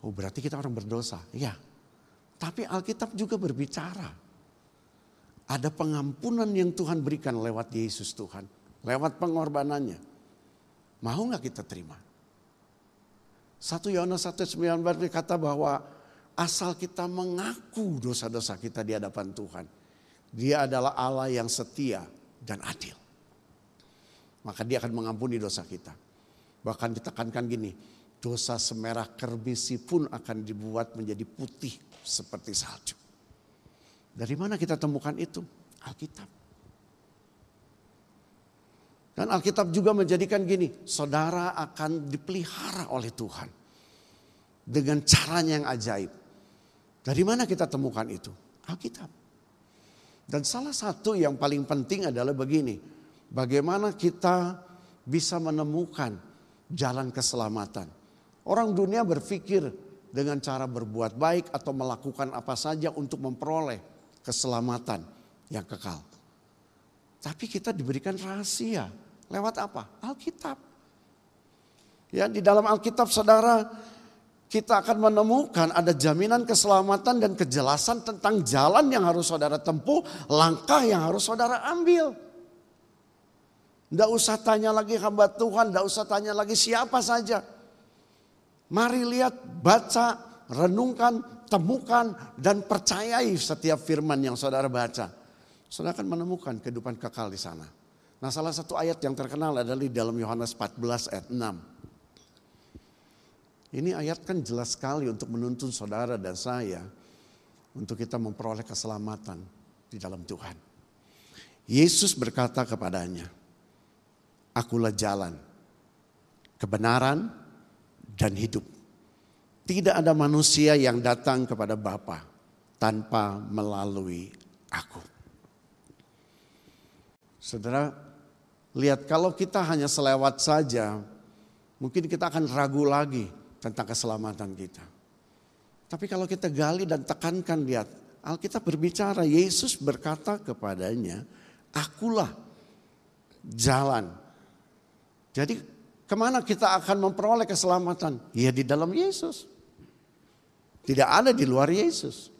Oh berarti kita orang berdosa. Ya. Tapi Alkitab juga berbicara. Ada pengampunan yang Tuhan berikan lewat Yesus Tuhan. Lewat pengorbanannya. Mau nggak kita terima? 1 Yohanes 1:19 berkata bahwa asal kita mengaku dosa-dosa kita di hadapan Tuhan. Dia adalah Allah yang setia dan adil. Maka dia akan mengampuni dosa kita. Bahkan ditekankan gini, dosa semerah kerbisi pun akan dibuat menjadi putih seperti salju. Dari mana kita temukan itu? Alkitab. Dan Alkitab juga menjadikan gini, saudara akan dipelihara oleh Tuhan. Dengan caranya yang ajaib. Dari mana kita temukan itu? Alkitab. Dan salah satu yang paling penting adalah begini. Bagaimana kita bisa menemukan jalan keselamatan. Orang dunia berpikir dengan cara berbuat baik atau melakukan apa saja untuk memperoleh keselamatan yang kekal. Tapi kita diberikan rahasia. Lewat apa? Alkitab. Ya, di dalam Alkitab Saudara, kita akan menemukan ada jaminan keselamatan dan kejelasan tentang jalan yang harus saudara tempuh, langkah yang harus saudara ambil. Tidak usah tanya lagi hamba Tuhan, tidak usah tanya lagi siapa saja. Mari lihat, baca, renungkan, temukan, dan percayai setiap firman yang saudara baca. Saudara akan menemukan kehidupan kekal di sana. Nah salah satu ayat yang terkenal adalah di dalam Yohanes 14 ayat 6. Ini ayat kan jelas sekali untuk menuntun saudara dan saya untuk kita memperoleh keselamatan di dalam Tuhan. Yesus berkata kepadanya, Akulah jalan, kebenaran, dan hidup. Tidak ada manusia yang datang kepada Bapa tanpa melalui aku. Saudara, lihat kalau kita hanya selewat saja, mungkin kita akan ragu lagi tentang keselamatan kita. Tapi kalau kita gali dan tekankan lihat, Alkitab berbicara, Yesus berkata kepadanya, akulah jalan. Jadi ke mana kita akan memperoleh keselamatan? Ya di dalam Yesus. Tidak ada di luar Yesus.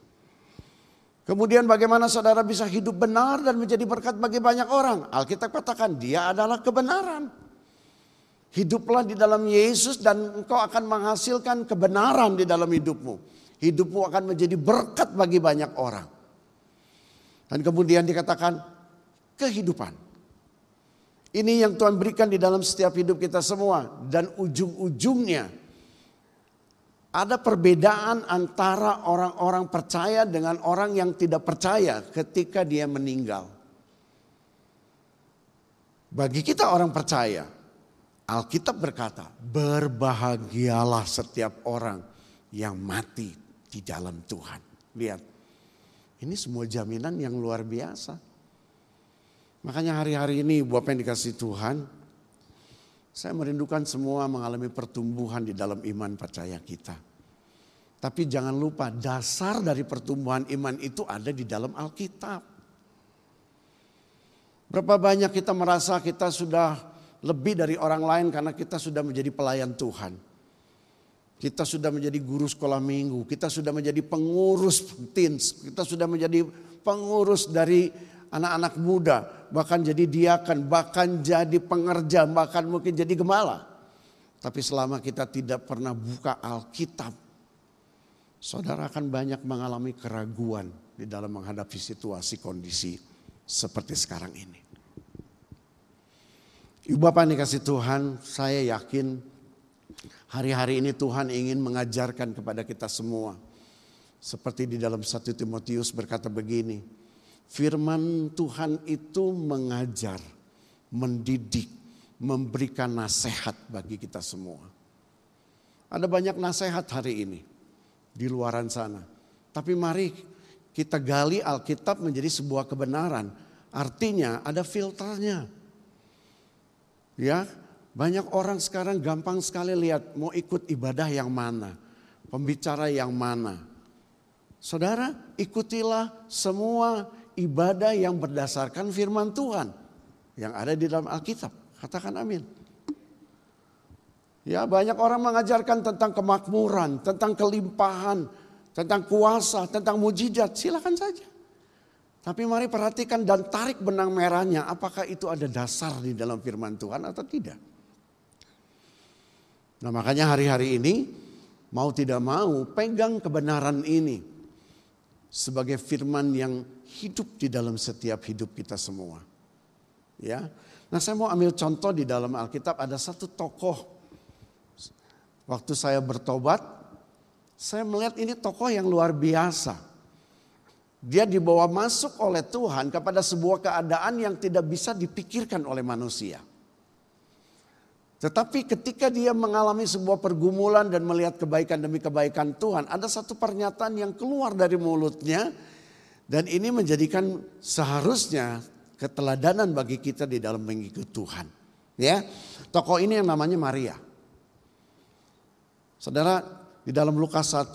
Kemudian bagaimana saudara bisa hidup benar dan menjadi berkat bagi banyak orang? Alkitab katakan dia adalah kebenaran. Hiduplah di dalam Yesus dan engkau akan menghasilkan kebenaran di dalam hidupmu. Hidupmu akan menjadi berkat bagi banyak orang. Dan kemudian dikatakan kehidupan. Ini yang Tuhan berikan di dalam setiap hidup kita semua. Dan ujung-ujungnya ada perbedaan antara orang-orang percaya dengan orang yang tidak percaya ketika dia meninggal. Bagi kita orang percaya, Alkitab berkata, berbahagialah setiap orang yang mati di dalam Tuhan. Lihat, ini semua jaminan yang luar biasa. Makanya hari-hari ini Bapak yang dikasih Tuhan, saya merindukan semua mengalami pertumbuhan di dalam iman percaya kita. Tapi jangan lupa dasar dari pertumbuhan iman itu ada di dalam Alkitab. Berapa banyak kita merasa kita sudah lebih dari orang lain karena kita sudah menjadi pelayan Tuhan. Kita sudah menjadi guru sekolah minggu, kita sudah menjadi pengurus teens, kita sudah menjadi pengurus dari anak-anak muda, bahkan jadi diakan, bahkan jadi pengerja, bahkan mungkin jadi gembala. Tapi selama kita tidak pernah buka Alkitab, saudara akan banyak mengalami keraguan di dalam menghadapi situasi kondisi seperti sekarang ini. Ibu Bapak yang dikasih Tuhan, saya yakin hari-hari ini Tuhan ingin mengajarkan kepada kita semua. Seperti di dalam 1 Timotius berkata begini, firman Tuhan itu mengajar, mendidik, memberikan nasihat bagi kita semua. Ada banyak nasihat hari ini di luaran sana. Tapi mari kita gali Alkitab menjadi sebuah kebenaran. Artinya ada filternya. Ya, banyak orang sekarang gampang sekali lihat mau ikut ibadah yang mana, pembicara yang mana. Saudara, ikutilah semua ibadah yang berdasarkan firman Tuhan yang ada di dalam Alkitab. Katakan amin. Ya, banyak orang mengajarkan tentang kemakmuran, tentang kelimpahan, tentang kuasa, tentang mujizat. Silakan saja. Tapi mari perhatikan dan tarik benang merahnya. Apakah itu ada dasar di dalam firman Tuhan atau tidak? Nah makanya hari-hari ini mau tidak mau pegang kebenaran ini. Sebagai firman yang hidup di dalam setiap hidup kita semua. Ya, Nah saya mau ambil contoh di dalam Alkitab ada satu tokoh. Waktu saya bertobat, saya melihat ini tokoh yang luar biasa. Dia dibawa masuk oleh Tuhan kepada sebuah keadaan yang tidak bisa dipikirkan oleh manusia. Tetapi ketika dia mengalami sebuah pergumulan dan melihat kebaikan demi kebaikan Tuhan, ada satu pernyataan yang keluar dari mulutnya Dan ini menjadikan seharusnya keteladanan bagi kita di dalam mengikuti Tuhan. Ya, tokoh ini yang namanya Maria. Saudara, di dalam Lukas 1,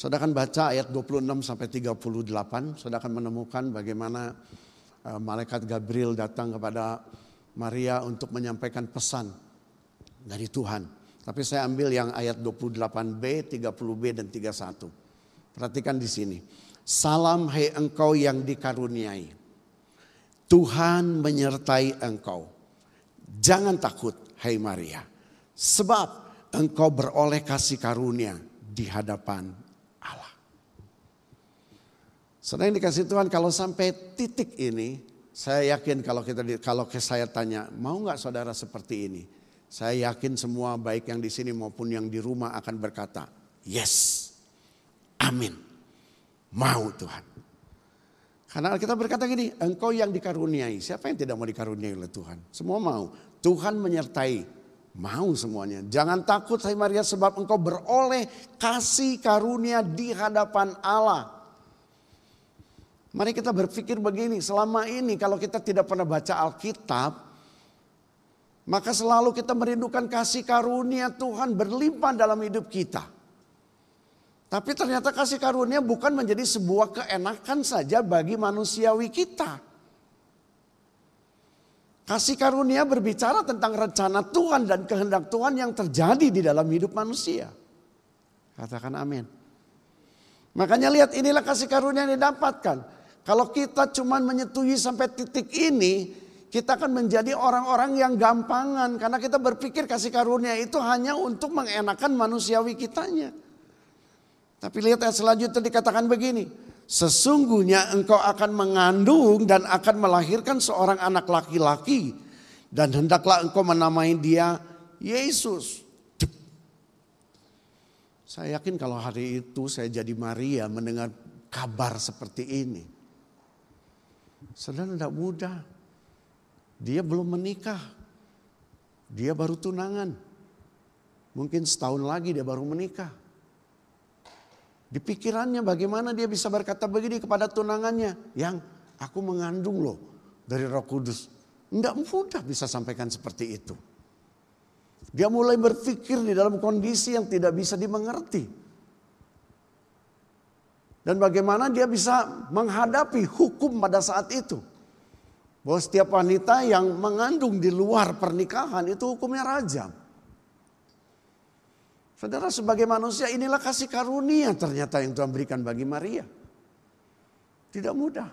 saudara akan baca ayat 26 sampai 38, saudara akan menemukan bagaimana uh, malaikat Gabriel datang kepada Maria untuk menyampaikan pesan dari Tuhan. Tapi saya ambil yang ayat 28b, 30b dan 31. Perhatikan di sini. Salam hai engkau yang dikaruniai. Tuhan menyertai engkau. Jangan takut hai Maria. Sebab engkau beroleh kasih karunia di hadapan Allah. Saudara yang dikasih Tuhan kalau sampai titik ini, saya yakin kalau kita kalau saya tanya, mau nggak saudara seperti ini? Saya yakin semua baik yang di sini maupun yang di rumah akan berkata, yes, amin, mau Tuhan. Karena kita berkata gini, engkau yang dikaruniai, siapa yang tidak mau dikaruniai oleh Tuhan? Semua mau. Tuhan menyertai, mau semuanya. Jangan takut hai Maria sebab engkau beroleh kasih karunia di hadapan Allah. Mari kita berpikir begini, selama ini kalau kita tidak pernah baca Alkitab, maka selalu kita merindukan kasih karunia Tuhan berlimpah dalam hidup kita. Tapi ternyata kasih karunia bukan menjadi sebuah keenakan saja bagi manusiawi kita. Kasih karunia berbicara tentang rencana Tuhan dan kehendak Tuhan yang terjadi di dalam hidup manusia. Katakan amin. Makanya lihat inilah kasih karunia yang didapatkan. Kalau kita cuma menyetujui sampai titik ini, kita akan menjadi orang-orang yang gampangan. Karena kita berpikir kasih karunia itu hanya untuk mengenakan manusiawi kitanya. Tapi lihat ayat selanjutnya dikatakan begini. Sesungguhnya engkau akan mengandung dan akan melahirkan seorang anak laki-laki. Dan hendaklah engkau menamai dia Yesus. Saya yakin kalau hari itu saya jadi Maria mendengar kabar seperti ini. Saudara tidak mudah. Dia belum menikah. Dia baru tunangan. Mungkin setahun lagi dia baru menikah. Di pikirannya bagaimana dia bisa berkata begini kepada tunangannya. Yang aku mengandung loh dari roh kudus. Tidak mudah bisa sampaikan seperti itu. Dia mulai berpikir di dalam kondisi yang tidak bisa dimengerti. Dan bagaimana dia bisa menghadapi hukum pada saat itu. Bahwa setiap wanita yang mengandung di luar pernikahan itu hukumnya rajam. Saudara sebagai manusia inilah kasih karunia ternyata yang Tuhan berikan bagi Maria. Tidak mudah.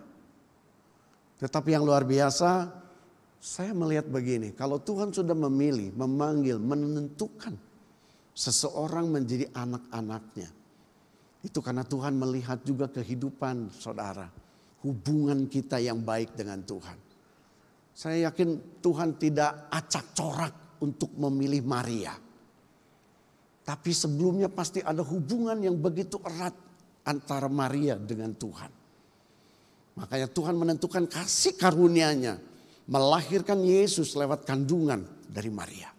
Tetapi yang luar biasa saya melihat begini. Kalau Tuhan sudah memilih, memanggil, menentukan seseorang menjadi anak-anaknya. Itu karena Tuhan melihat juga kehidupan saudara. Hubungan kita yang baik dengan Tuhan. Saya yakin Tuhan tidak acak corak untuk memilih Maria. Tapi sebelumnya pasti ada hubungan yang begitu erat antara Maria dengan Tuhan. Makanya Tuhan menentukan kasih karunia-Nya melahirkan Yesus lewat kandungan dari Maria.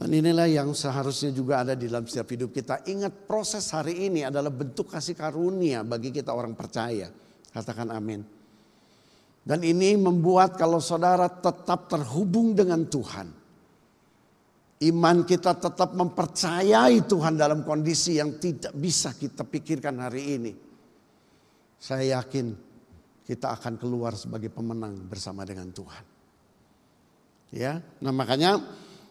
Dan inilah yang seharusnya juga ada di dalam setiap hidup kita. Ingat proses hari ini adalah bentuk kasih karunia bagi kita orang percaya. Katakan amin. Dan ini membuat kalau saudara tetap terhubung dengan Tuhan Iman kita tetap mempercayai Tuhan dalam kondisi yang tidak bisa kita pikirkan hari ini. Saya yakin kita akan keluar sebagai pemenang bersama dengan Tuhan. Ya, nah makanya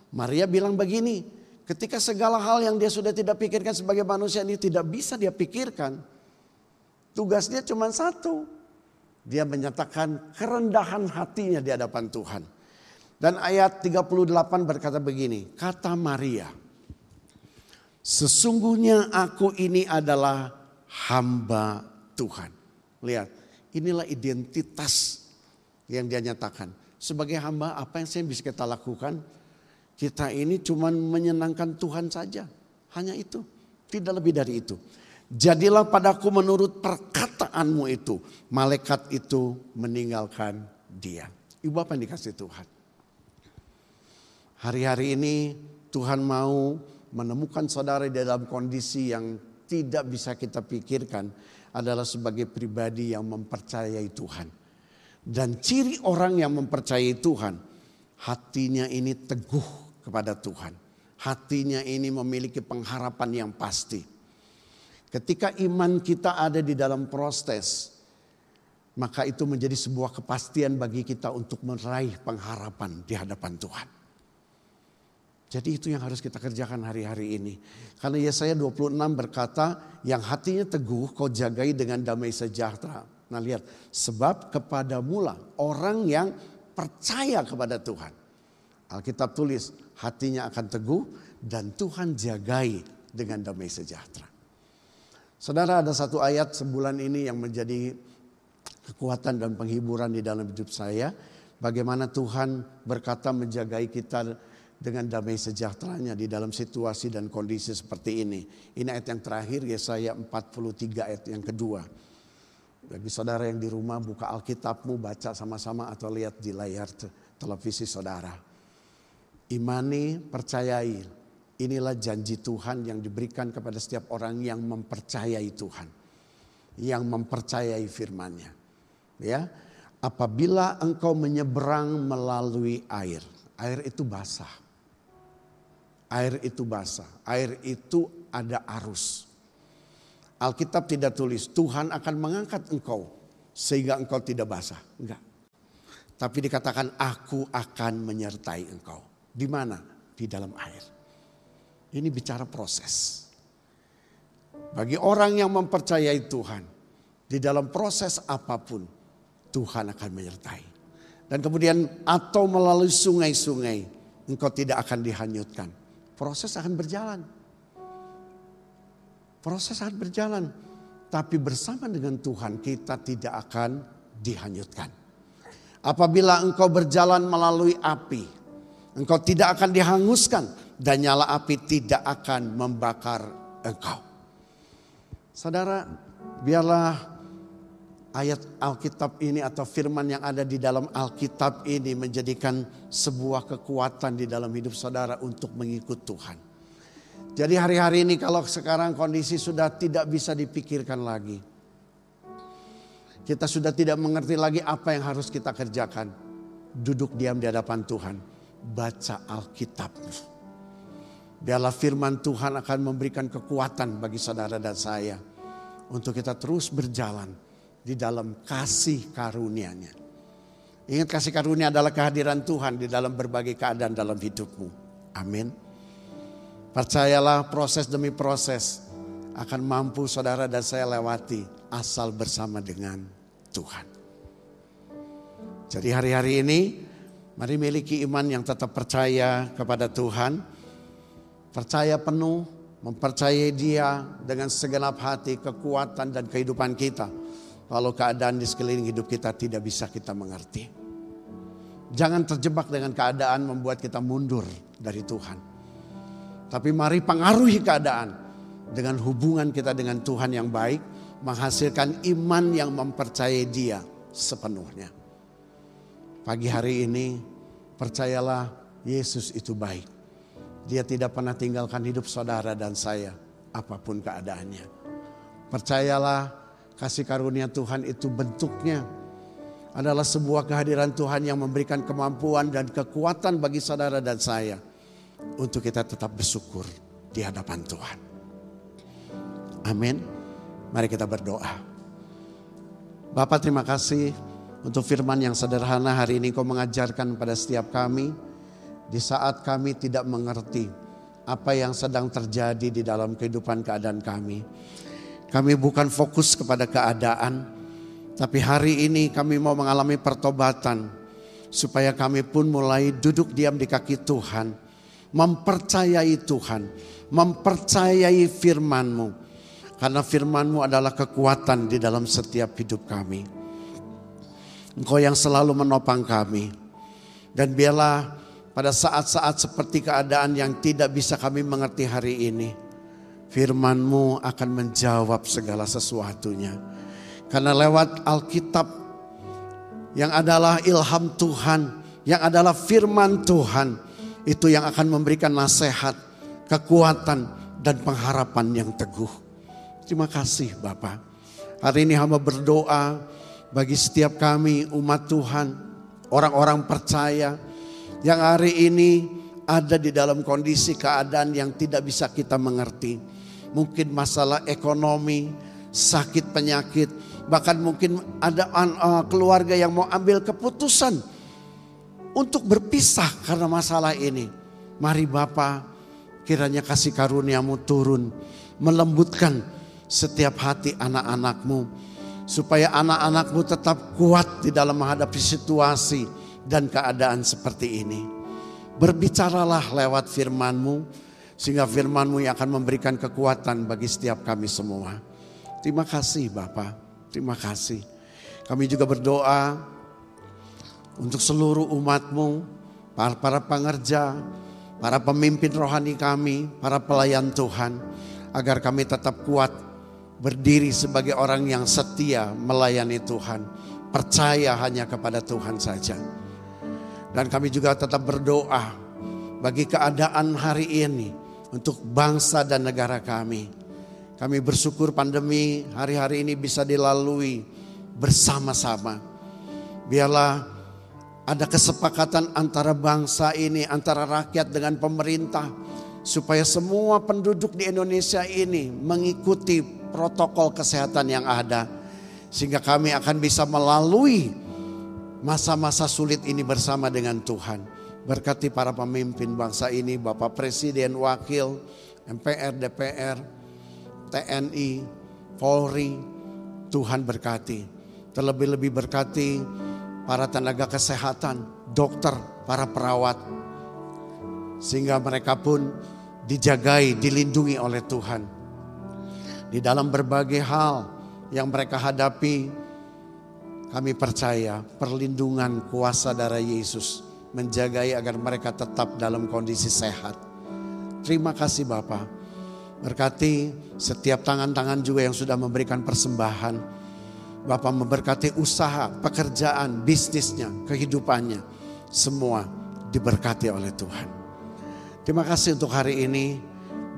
Maria bilang begini, ketika segala hal yang dia sudah tidak pikirkan sebagai manusia ini tidak bisa dia pikirkan, tugasnya cuma satu. Dia menyatakan kerendahan hatinya di hadapan Tuhan. Dan ayat 38 berkata begini, kata Maria, sesungguhnya aku ini adalah hamba Tuhan. Lihat, inilah identitas yang dia nyatakan. Sebagai hamba apa yang saya bisa kita lakukan? Kita ini cuma menyenangkan Tuhan saja. Hanya itu, tidak lebih dari itu. Jadilah padaku menurut perkataanmu itu. Malaikat itu meninggalkan dia. Ibu apa yang dikasih Tuhan? Hari-hari ini Tuhan mau menemukan saudara di dalam kondisi yang tidak bisa kita pikirkan. adalah sebagai pribadi yang mempercayai Tuhan. Dan ciri orang yang mempercayai Tuhan, hatinya ini teguh kepada Tuhan. Hatinya ini memiliki pengharapan yang pasti. Ketika iman kita ada di dalam proses, maka itu menjadi sebuah kepastian bagi kita untuk meraih pengharapan di hadapan Tuhan. Jadi itu yang harus kita kerjakan hari-hari ini. Karena Yesaya 26 berkata, yang hatinya teguh kau jagai dengan damai sejahtera. Nah lihat, sebab kepada mula orang yang percaya kepada Tuhan. Alkitab tulis, hatinya akan teguh dan Tuhan jagai dengan damai sejahtera. Saudara ada satu ayat sebulan ini yang menjadi kekuatan dan penghiburan di dalam hidup saya. Bagaimana Tuhan berkata menjagai kita dengan damai sejahteranya di dalam situasi dan kondisi seperti ini. Ini ayat yang terakhir Yesaya 43 ayat yang kedua. Bagi saudara yang di rumah buka Alkitabmu baca sama-sama atau lihat di layar televisi saudara. Imani, percayai. Inilah janji Tuhan yang diberikan kepada setiap orang yang mempercayai Tuhan. Yang mempercayai firman-Nya. Ya, apabila engkau menyeberang melalui air, air itu basah air itu basah, air itu ada arus. Alkitab tidak tulis Tuhan akan mengangkat engkau sehingga engkau tidak basah. Enggak. Tapi dikatakan aku akan menyertai engkau. Di mana? Di dalam air. Ini bicara proses. Bagi orang yang mempercayai Tuhan, di dalam proses apa pun Tuhan akan menyertai. Dan kemudian atau melalui sungai-sungai engkau tidak akan dihanyutkan proses akan berjalan. Proses akan berjalan. Tapi bersama dengan Tuhan kita tidak akan dihanyutkan. Apabila engkau berjalan melalui api, engkau tidak akan dihanguskan dan nyala api tidak akan membakar engkau. Saudara, biarlah ayat Alkitab ini atau firman yang ada di dalam Alkitab ini menjadikan sebuah kekuatan di dalam hidup saudara untuk mengikut Tuhan. Jadi hari-hari ini kalau sekarang kondisi sudah tidak bisa dipikirkan lagi. Kita sudah tidak mengerti lagi apa yang harus kita kerjakan. Duduk diam di hadapan Tuhan. Baca Alkitab. Biarlah firman Tuhan akan memberikan kekuatan bagi saudara dan saya. Untuk kita terus berjalan di dalam kasih karunia-Nya. Ingat kasih karunia adalah kehadiran Tuhan di dalam berbagai keadaan dalam hidupmu. Amin. Percayalah proses demi proses akan mampu saudara dan saya lewati asal bersama dengan Tuhan. Jadi hari-hari ini mari miliki iman yang tetap percaya kepada Tuhan. Percaya penuh, mempercayai dia dengan segenap hati, kekuatan dan kehidupan kita kalau keadaan di sekeliling hidup kita tidak bisa kita mengerti. Jangan terjebak dengan keadaan membuat kita mundur dari Tuhan. Tapi mari pengaruhi keadaan dengan hubungan kita dengan Tuhan yang baik, menghasilkan iman yang mempercayai Dia sepenuhnya. Pagi hari ini, percayalah Yesus itu baik. Dia tidak pernah tinggalkan hidup saudara dan saya, apa pun keadaannya. Percayalah Kasih karunia Tuhan itu bentuknya adalah sebuah kehadiran Tuhan yang memberikan kemampuan dan kekuatan bagi saudara dan saya untuk kita tetap bersyukur di hadapan Tuhan. Amin. Mari kita berdoa. Bapak terima kasih untuk firman yang sederhana hari ini kau mengajarkan pada setiap kami di saat kami tidak mengerti apa yang sedang terjadi di dalam kehidupan keadaan kami. Kami bukan fokus kepada keadaan, tapi hari ini kami mau mengalami pertobatan supaya kami pun mulai duduk diam di kaki Tuhan, mempercayai Tuhan, mempercayai firman-Mu. Karena firman-Mu adalah kekuatan di dalam setiap hidup kami. Engkau yang selalu menopang kami. Dan biarlah pada saat-saat seperti keadaan yang tidak bisa kami mengerti hari ini firmanmu akan menjawab segala sesuatunya. Karena lewat Alkitab yang adalah ilham Tuhan, yang adalah firman Tuhan, itu yang akan memberikan nasihat, kekuatan, dan pengharapan yang teguh. Terima kasih Bapak. Hari ini hamba berdoa bagi setiap kami umat Tuhan, orang-orang percaya yang hari ini ada di dalam kondisi keadaan yang tidak bisa kita mengerti. Mungkin masalah ekonomi, sakit penyakit, bahkan mungkin ada uh, keluarga yang mau ambil keputusan untuk berpisah karena masalah ini. Mari Bapa, kiranya kasih karuniamu turun, melembutkan setiap hati anak-anakmu. Supaya anak-anakmu tetap kuat di dalam menghadapi situasi dan keadaan seperti ini. Berbicaralah lewat firmanmu, sehingga firmanmu yang akan memberikan kekuatan bagi setiap kami semua. Terima kasih Bapak, terima kasih. Kami juga berdoa untuk seluruh umatmu, para, para pengerja, para pemimpin rohani kami, para pelayan Tuhan, agar kami tetap kuat berdiri sebagai orang yang setia melayani Tuhan, percaya hanya kepada Tuhan saja. Dan kami juga tetap berdoa bagi keadaan hari ini untuk bangsa dan negara kami. Kami bersyukur pandemi hari-hari ini bisa dilalui bersama-sama. Biarlah ada kesepakatan antara bangsa ini, antara rakyat dengan pemerintah supaya semua penduduk di Indonesia ini mengikuti protokol kesehatan yang ada sehingga kami akan bisa melalui masa-masa sulit ini bersama dengan Tuhan. Berkati para pemimpin bangsa ini, Bapak Presiden, Wakil, MPR, DPR, TNI, Polri, Tuhan berkati. Terlebih-lebih berkati para tenaga kesehatan, dokter, para perawat, sehingga mereka pun dijagai, dilindungi oleh Tuhan. Di dalam berbagai hal yang mereka hadapi, kami percaya perlindungan kuasa darah Yesus menjagai agar mereka tetap dalam kondisi sehat. Terima kasih Bapak. Berkati setiap tangan-tangan juga yang sudah memberikan persembahan. Bapak memberkati usaha, pekerjaan, bisnisnya, kehidupannya. Semua diberkati oleh Tuhan. Terima kasih untuk hari ini.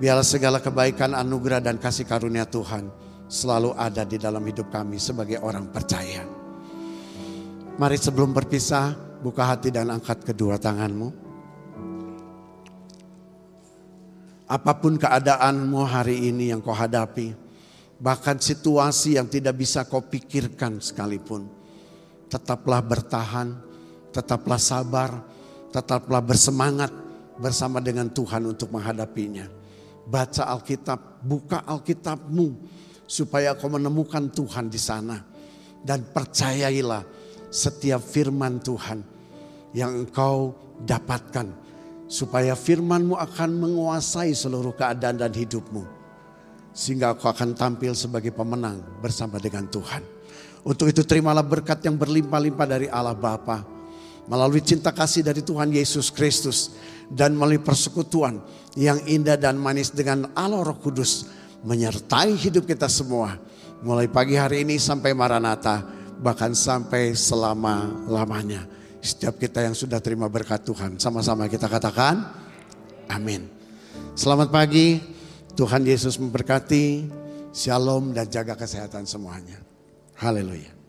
Biarlah segala kebaikan, anugerah dan kasih karunia Tuhan selalu ada di dalam hidup kami sebagai orang percaya. Mari sebelum berpisah, buka hati dan angkat kedua tanganmu. Apa pun keadaanmu hari ini yang kau hadapi, bahkan situasi yang tidak bisa kau pikirkan sekalipun, tetaplah bertahan, tetaplah sabar, tetaplah bersemangat, bersama dengan Tuhan untuk menghadapinya. Baca Alkitab, buka Alkitabmu supaya kau menemukan Tuhan di sana. Dan percayailah setiap firman Tuhan yang engkau dapatkan. Supaya firmanmu akan menguasai seluruh keadaan dan hidupmu. Sehingga kau akan tampil sebagai pemenang bersama dengan Tuhan. Untuk itu terimalah berkat yang berlimpah-limpah dari Allah Bapa melalui cinta kasih dari Tuhan Yesus Kristus dan melalui persekutuan yang indah dan manis dengan Allah Roh Kudus menyertai hidup kita semua mulai pagi hari ini sampai Maranatha bahkan sampai selama-lamanya. Setiap kita yang sudah terima berkat Tuhan sama-sama kita katakan amin. Selamat pagi, Tuhan Yesus memberkati, shalom dan jaga kesehatan semuanya. Haleluya.